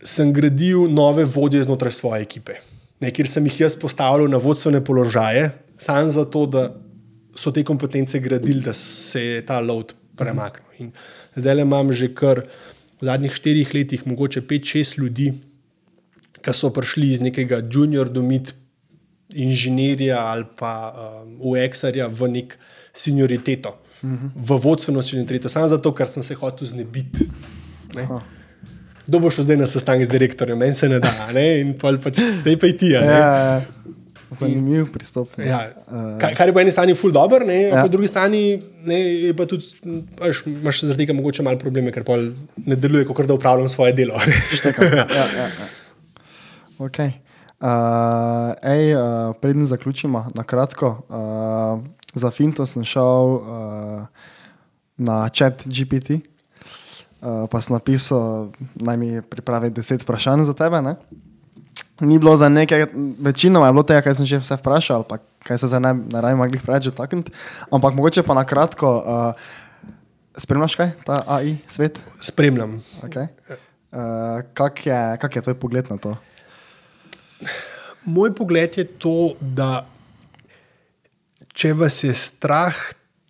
sem gradil nove vodje znotraj svoje ekipe. Ne, kjer sem jih jaz postavljal na vodstvene položaje, samo zato, da so te kompetence gradili, da se je ta load premaknil. In zdaj imam že kar v zadnjih štirih letih, mogoče pet, šest ljudi, ki so prišli iz nekega junior do mid inženirja ali pa um, UX-arja v nek senioriteto, uh -huh. v vodstveno senioriteto, samo zato, ker sem se hotel znebiti. Kdo bo šel zdaj na sestanek z direktorjem, meni se ne da, ne? in pa pač te pa ti. Ja, zanimiv pristop. Ja, kar, kar je po eni strani ful dobr, ne, ja. po drugi strani ne, je pa tudi, pač, imaš zaradi tega mogoče malo probleme, ker pa ne deluje, kot da upravljam svoje delo. (laughs) ja, ja, ja. Okay. Uh, ej, uh, predn zaključimo, na kratko. Uh, za Finto sem šel uh, na chat GPT, uh, pa sem napisal, naj mi pripravi deset vprašanj za tebe. Ne? Ni bilo za nekaj, večino je bilo tega, kar sem že vse vprašal, ali kaj se zdaj ne, ne raje mogli preveč dotakniti. Ampak mogoče pa na kratko, uh, spremljaš kaj, ta AI svet? Spremljam. Okay. Uh, kak, je, kak je tvoj pogled na to? Moj pogled je to, da če vas je strah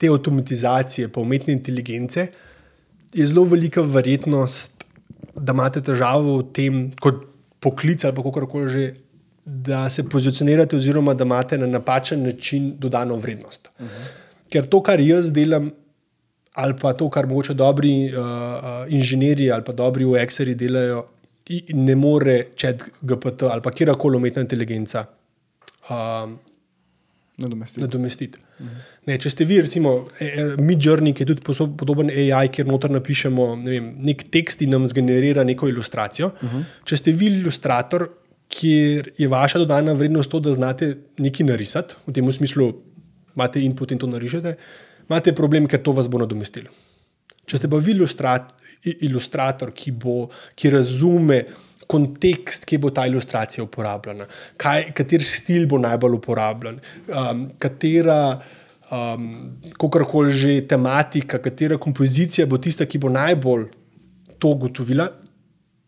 te avtomatizacije, pa umetne inteligence, je zelo velika verjetnost, da imate težavo v tem, kot poklic ali kako koli že, da se pozicionirate, oziroma da imate na napačen način dodano vrednost. Uh -huh. Ker to, kar jaz delam, ali pa to, kar mogoče dobri uh, uh, inženirji ali pa dobri UX-eri delajo, ne more čet GPT ali pa kjerkoli umetna inteligenca um, nadomestiti. nadomestiti. Ne, če ste vi, recimo, e, e, Midjourney, ki je tudi podoben AI, kjer noter napišemo ne vem, nek tekst in nam zgenerira neko ilustracijo. Uh -huh. Če ste vi ilustrator, kjer je vaša dodana vrednost to, da znate nekaj narisati, v tem smislu imate input in to narišete, imate problem, ker to vas bo nadomestilo. Če ste pa vi ilustrat, ilustrator, ki, bo, ki razume kontekst, ki bo ta ilustracija uporabljena, kaj, kater stil bo najbolj uporabljen, um, katera. Um, Kakorkoli že tematika, katera kompozicija bo tista, ki bo najbolj to ugotovila,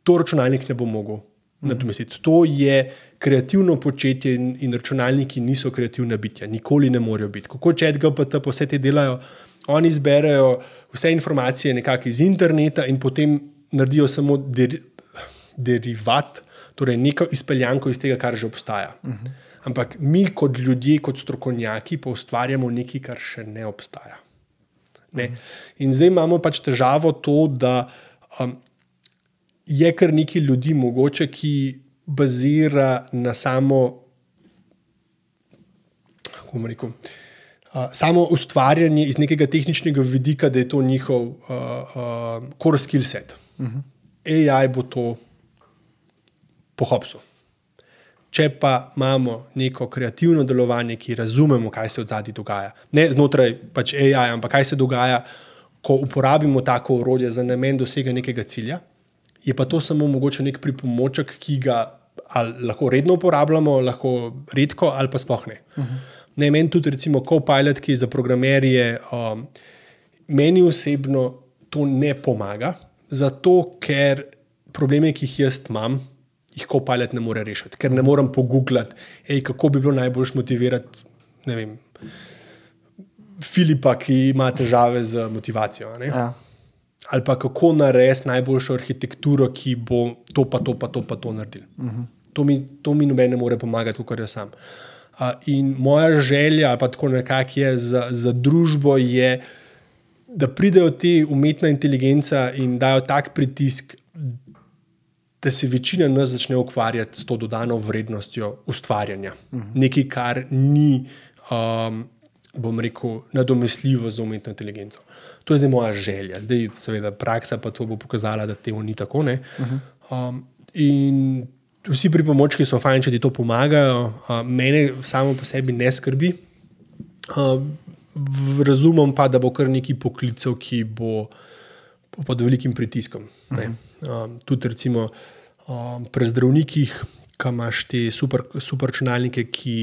to računalnik ne bo mogel mm. nadomestiti. To je kreativno početje in, in računalniki niso kreativna bitja, nikoli ne morejo biti. Kako če GPT pa vse te delajo, oni zberejo vse informacije nekako iz interneta in potem naredijo samo derivat, torej neko izpeljanko iz tega, kar že obstaja. Uh -huh. Ampak mi, kot ljudje, kot strokovnjaki, pa ustvarjamo nekaj, kar še ne obstaja. Ne? Uh -huh. In zdaj imamo pač težavo to, da um, je kar nekaj ljudi, mogoče, ki bazira na samo. Kako bomo rekel? samo ustvarjanje iz nekega tehničnega vidika, da je to njihov uh, uh, core skill set. Uh -huh. AI bo to pohopsil. Če pa imamo neko kreativno delovanje, ki razumemo, kaj se v zadnji dogaja, ne znotraj pač AI, ampak kaj se dogaja, ko uporabimo tako urodje za namen dosega nekega cilja, je pa to samo mogoče nek pripomoček, ki ga lahko redno uporabljamo, lahko redko ali pa spohne. Uh -huh. Ne, meni tudi, recimo, Copilot, ki je za programerje, um, meni osebno to ne pomaga, zato ker probleme, ki jih jaz imam, jih Copilot ne more rešiti, ker ne morem pogooglati, ej, kako bi bilo najbolj motivirati. Vem, Filipa, ki ima težave z motivacijo. Ja. Ali pa kako narediti najboljšo arhitekturo, ki bo to, pa to, pa to, pa to naredil. Uh -huh. To mi, to mi noben ne more pomagati, kot jaz sam. Uh, in moja želja, pa tako nekako je za, za družbo, je, da pridejo te umetna inteligenca in dajo tak pritisk, da se večina nas začne ukvarjati s to dodano vrednostjo ustvarjanja. Uh mhm. -huh. Nekaj, kar ni, um, bom rekel, nadomestljivo za umetno inteligenco. To je zdaj moja želja. Zdaj, seveda, praksa pa to bo pokazala, da temu ni tako. Uh -huh. um, in vsi pripomočki so fajn, če ti to pomagajo. Uh, mene samo po sebi ne skrbi. Uh, razumem pa, da bo kar neki poklicev, ki bo pod velikim pritiskom. Uh -huh. uh, tudi recimo uh, pri zdravnikih, ki imaš te super, super računalnike, ki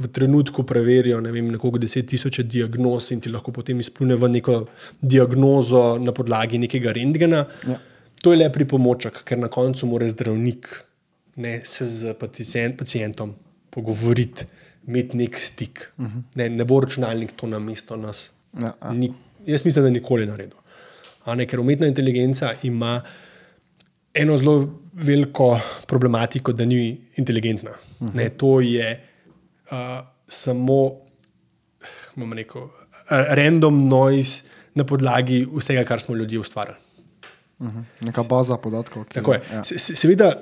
v trenutku preverijo ne vem, nekoliko deset tisoč diagnoz in ti lahko potem izplune v neko diagnozo na podlagi nekega rentgena. Ja. To je le pripomoček, ker na koncu mora zdravnik ne, se z pacient, pacientom pogovoriti, imeti nek stik. Uh -huh. ne, ne bo računalnik to na mesto nas. Ja, ja. Ni, jaz mislim, da nikoli naredil. Ne, ker umetna inteligenca ima eno zelo veliko problematiko, da ni inteligentna. Uh -huh. ne, to je uh, samo, bomo rekel, random noise na podlagi vsega, kar smo ljudje ustvarili. Mhm. Neka baza podatkov. Ki, Tako je. Ja. Se, se, seveda,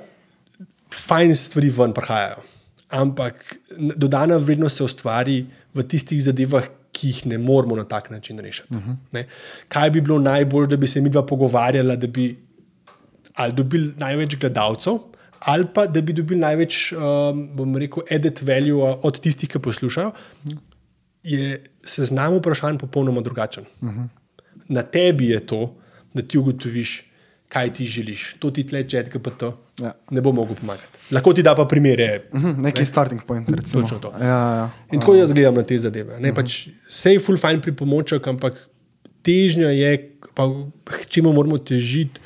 fajn stvari ven prihajajo, ampak dodana vrednost se ustvari v tistih zadevah, ki jih ne moremo na tak način rešiti. Uh -huh. Kaj bi bilo najbolj, da bi se mi dva pogovarjala, da bi ali dobili največ gledalcev, ali pa da bi dobili največ, um, bom rekel, added value od tistih, ki poslušajo, je seznam vprašanj popolnoma drugačen. Uh -huh. Na tebi je to, da ti ugotoviš, kaj ti želiš. To ti tle, če GPT, Ja. ne bo mogel pomagati. Lahko ti da pa primere. Mhm, Neki starting point, recimo. Točno to. Ja, ja. In tako jaz gledam na te zadeve. Ne, pač, Sej je full fajn pripomoček, ampak težnja je, pa čemu moramo težiti.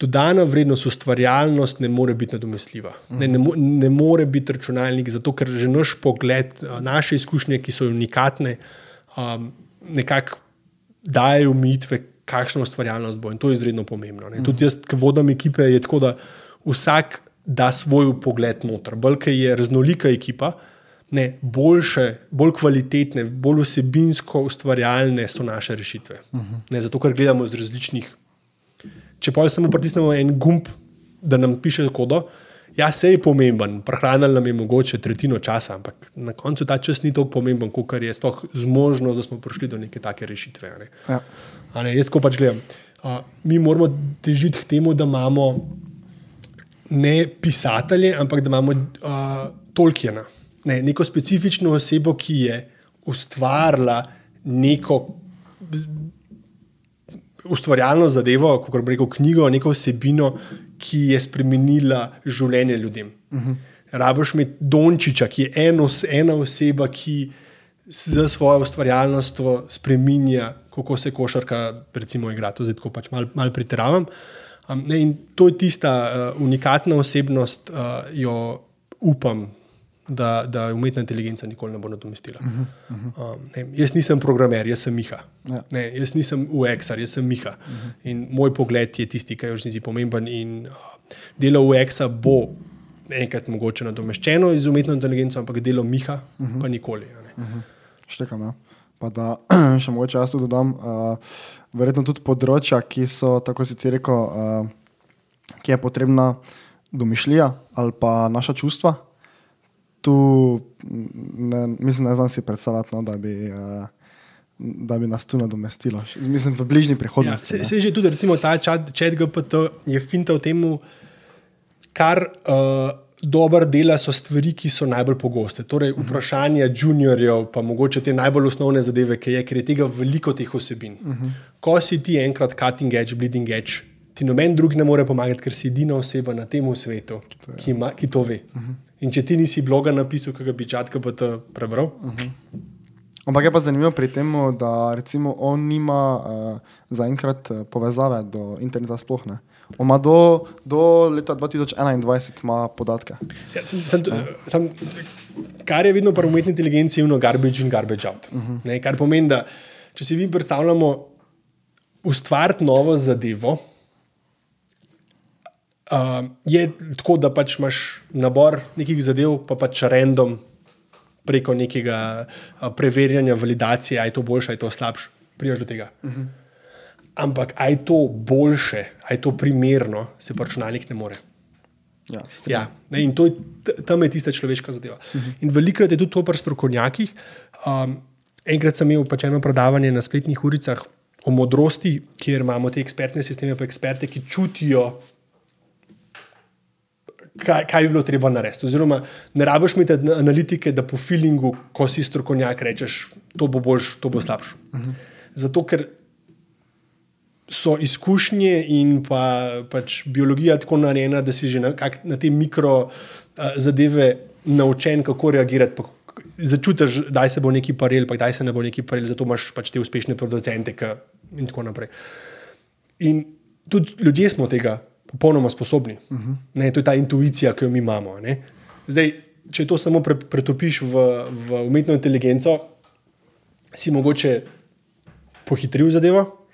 Dodana vrednost, ustvarjalnost ne more biti nadomestljiva. Ne, ne, mo- ne more biti računalnik, zato ker že naš pogled, a, naše izkušnje, ki so unikatne, um, nekako dajo omejitve, kakšna ustvarjalnost bo. In to je izredno pomembno. Ne. Tudi jaz, ki vodim ekipe, je tako, da vsak da svoj pogled noter. Bolj je raznolika ekipa, ne, boljše, bolj kvalitetne, bolj vsebinsko ustvarjalne so naše rešitve. Uh -huh. ne, zato, ker gledamo z različnih. Če pa samo pritisnemo en gumb, da nam piše kodo, ja, se je pomemben, prehranili nam je mogoče tretjino časa, ampak na koncu ta čas ni tako pomemben, kot je sploh zmožnost, da smo prišli do neke take rešitve. Ne. Ja. A Ne, jaz ko pač gledam. Uh, mi moramo težiti k temu, da imamo ne pisatelje, ampak da imamo uh, Tolkiena, ne, neko specifično osebo, ki je ustvarila neko ustvarjalno zadevo, kot bi rekel, knjigo, neko vsebino, ki je spremenila življenje ljudem. Uh -huh. Rabiš imeti Dončiča, ki je en os, ena oseba, ki za svojo ustvarjalnost spremenja, kako se košarka, recimo, igra. To zdaj tako pač malo mal pretiravam. Um, ne, in to je tista uh, unikatna osebnost, uh, jo upam, da, da umetna inteligenca nikoli ne bo nadomestila. Uh -huh. um, ne, jaz nisem programer, jaz sem Miha. Ja. Ne, jaz nisem UX-ar, jaz sem Miha. Uh -huh. In moj pogled je tisti, ki je v resnici pomemben. In uh, delo UX-a bo enkrat mogoče nadomeščeno z umetno inteligenco, ampak delo Miha uh -huh. pa nikoli. a ne. Štekam. Ja. Pa da (clears throat) še mogoče jaz tu dodam, uh, verjetno tudi področja, ki so, tako si ti rekel, uh, ki je potrebna domišljija ali pa naša čustva. Tu, ne, mislim, ne znam si predstavljati, no, da, bi, uh, da bi nas tu nadomestilo. Mislim, v bližnji Ja, prihodnosti. se, ne. se že tudi recimo, ta chat, chat GPT je finta v tem, kar uh, dobro dela, so stvari, ki so najbolj pogoste. Torej, vprašanja juniorjev, pa mogoče te najbolj osnovne zadeve, ki je, ker je tega veliko teh osebin. Uh -huh. Ko si ti enkrat cutting edge, bleeding edge, ti noben drug ne more pomagati, ker si edina oseba na tem svetu, ki, ima, ki to ve. Uh -huh. In če ti nisi bloga napisal, ki ga bi chat GPT prebral, uh -huh. Ampak je pa zanimivo pri tem, da recimo on nima uh, zaenkrat eh, povezave do interneta sploh ne. On ima do, do leta 2021 ima podatke. Ja, sem, sem, sem, kar je vedno pri umetni inteligenci, je ono garbage in garbage out. Uh -huh. ne, kar pomeni, da če si vi predstavljamo ustvariti novo zadevo, uh, je tako, da pač imaš nabor nekih zadev, pa pač random preko nekega uh, preverjanja, validacije, ali je to boljše, ali je to slabše, prijaš do tega. Uh -huh. Ampak ali je to boljše, ali je to primerno, se pa računalnik ne more. Ja. Ja, ne, in to je, tam je tista človeška zadeva. Uh -huh. In velikokrat je tudi to pri strokovnjakih. Um, enkrat sem imel pač eno predavanje na spletnih uricah o modrosti, kjer imamo te ekspertne sisteme, pa eksperte, ki čutijo, kaj, kaj bi bilo treba narediti. Oziroma, ne rabiš imeti an- analitike, da po feelingu, ko si strokovnjak, rečeš, to bo boljš, to bo slabš. Uh -huh. Zato, ker so izkušnje in pa, pač biologija tako narejena, da si že na, kak, na te mikro uh, zadeve naučen, kako reagirati. Pa, začutiš, da se bo neki paril, pa kdaj se ne bo neki paril, zato imaš pač te uspešne producente ka, in tako naprej. In tudi ljudje smo tega popolnoma sposobni. Uh -huh. ne, to je ta intuicija, ki jo mi imamo. Ne. Zdaj, če to samo pre, pretopiš v, v umetno inteligenco, si mogoče pohitril zadevo,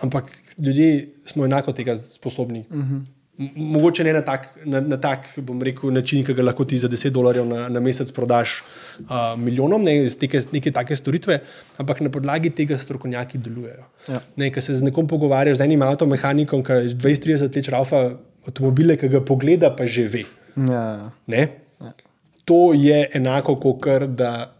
ampak ljudje smo enako tega sposobni. Uh -huh. Mogoče ne na tak, na, na tak rekel, način, ki ga lahko ti za 10 dolarjev na, na mesec prodaš uh, milijonom, ne iz neke, neke take storitve, ampak na podlagi tega strokovnjaki delujejo. Ja. Ne, ker se z nekom pogovarjaš, z enim avtomehanikom, ki 20-30 let šraufa avtomobile, ki ga pogleda, pa že ve. Ja. Ne? Ja. To je enako, kot da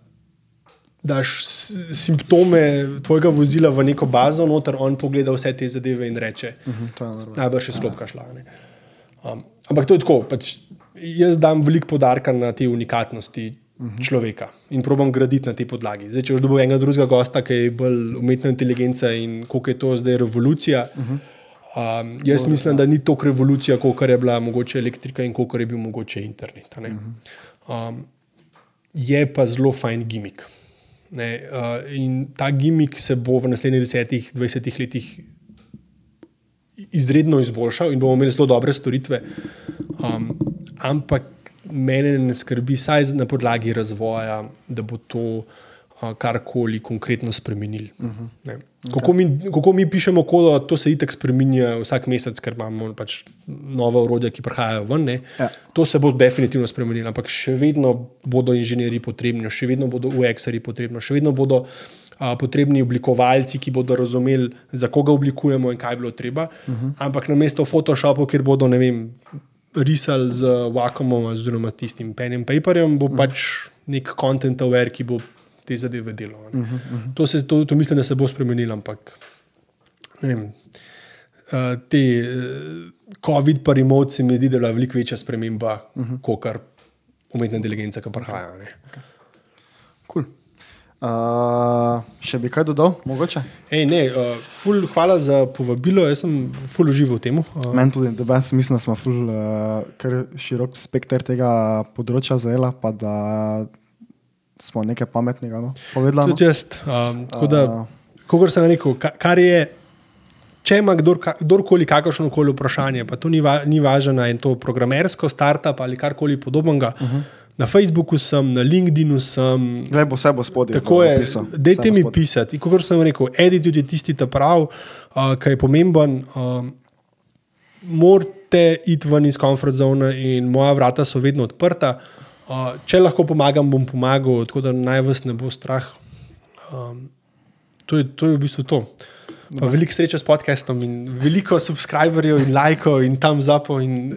daš simptome tvojega vozila v neko bazo, noter on pogleda vse te zadeve in reče: uh mhm, -huh, Najbrž je slobka šla. Um, ampak to je tako. Pač jaz dam veliko podarka na te unikatnosti. Človeka in probam graditi na tej podlagi. Zdaj, če boš enega drugega gosta, ki je bolj umetna inteligenca in koliko je to zdaj revolucija. Uh -huh. um, jaz mislim, da ni to revolucija, kot je bila mogoče elektrika in kot je bil mogoče internet. Uh -huh. um, je pa zelo fajn gimik. Ne, uh, in ta gimik se bo v naslednjih 10-20 letih izredno izboljšal in bomo imeli zelo dobre storitve. Um, ampak mene ne skrbi, saj na podlagi razvoja, da bo to karkoli konkretno spremenili. Uh mhm. -huh. Kako, mi, kako mi pišemo kodo, to se itek spremenja vsak mesec, ker imamo pač nove urodja, ki prihajajo ven. Ja. To se bo definitivno spremenilo, ampak še vedno bodo inženirji potrebni, še vedno bodo UX-ari potrebni, še vedno bodo a, potrebni oblikovalci, ki bodo razumeli, za koga oblikujemo in kaj bi bilo treba. Uh mhm. -huh. Ampak na mesto Photoshopa, kjer bodo vem, risali z Wacomom, oziroma tistim pen in paperjem, bo uh mhm. -huh. pač nek content aware, ki bo te zadeve delo. Uh -huh, uh -huh. to, se, to, to mislim, da se bo spremenilo, ampak vem, uh, te uh, COVID pa remote se mi zdi, da je veliko večja sprememba, uh -huh. kot kar umetna inteligenca, ki prihaja. Okay. Cool. Uh, še bi kaj dodal, mogoče? Ej, ne, uh, ful, hvala za povabilo, jaz sem ful užival v tem. Uh. Meni tudi, da jaz mislim, da smo ful, uh, širok spekter tega področja zajela, pa da smo nekaj pametnega no, povedali. Tudi no. jaz. Um, da, kot sem rekel, kar je. Če ima kdor, kdorkoli kakršno koli vprašanje, pa to ni, va, ni važno, je to programersko, startup ali karkoli podobnega. Uh mhm. -huh. Na Facebooku sem, na LinkedInu sem. Le bo vse bo spodaj. Tako je, dajte mi pisati. Kot sem rekel, edit je tisti ta prav, uh, ki je pomemben. Uh, morate iti ven iz komfort zone in moja vrata so vedno odprta. Uh, če lahko pomagam, bom pomagal, tako da naj vas ne bo strah. Um, to, je, to je v bistvu to. Veliko sreče s podcastom in veliko subscriberjev in lajkov in tam zapo. In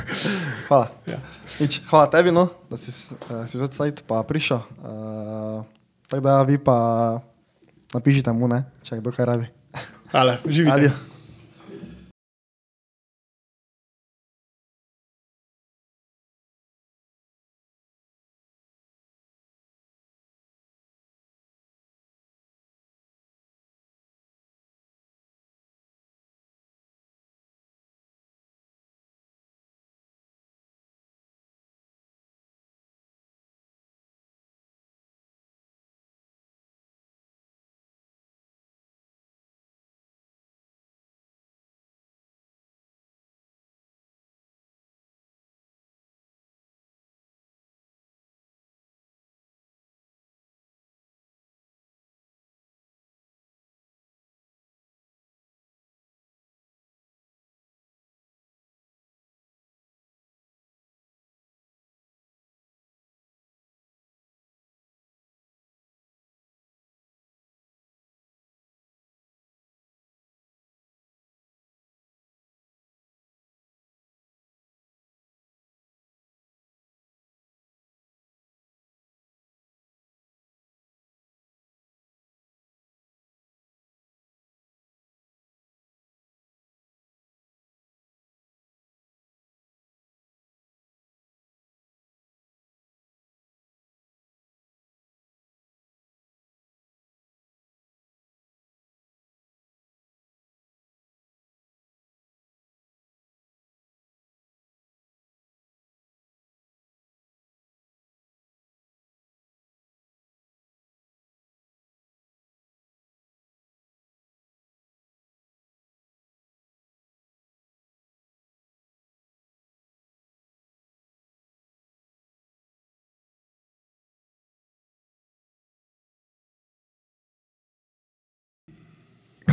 (laughs) hvala. Ja. Ič, hvala tebi, no, da si se že odsajt pa prišel. Uh, tako da vi pa napišite mu, ne, če kdo kaj rabi. Hvala, živite.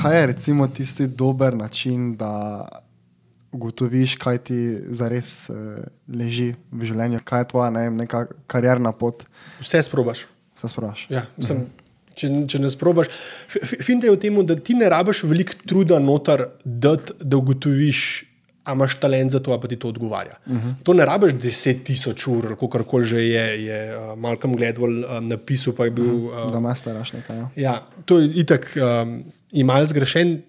Kaj je recimo tisti dober način, da ugotoviš, kaj ti zares uh, leži v življenju, kaj je tvoja ne, vem, neka karjerna pot, Vse sprobaš. se sprašuješ. Ja, sem, če, če ne sprobaš. Finte je v tem, da ti ne rabiš veliko truda noter, dati, da ugotoviš, a imaš talent za to, pa ti to odgovarja. Uh -huh. To ne rabiš 10 tisoč ur, ali kako koli že je, je uh, Malcolm Gladwell uh, napisal, pa je bil. Uh, Da me staraš nekaj. Ja. Ja, to je itak um, ima zgrešen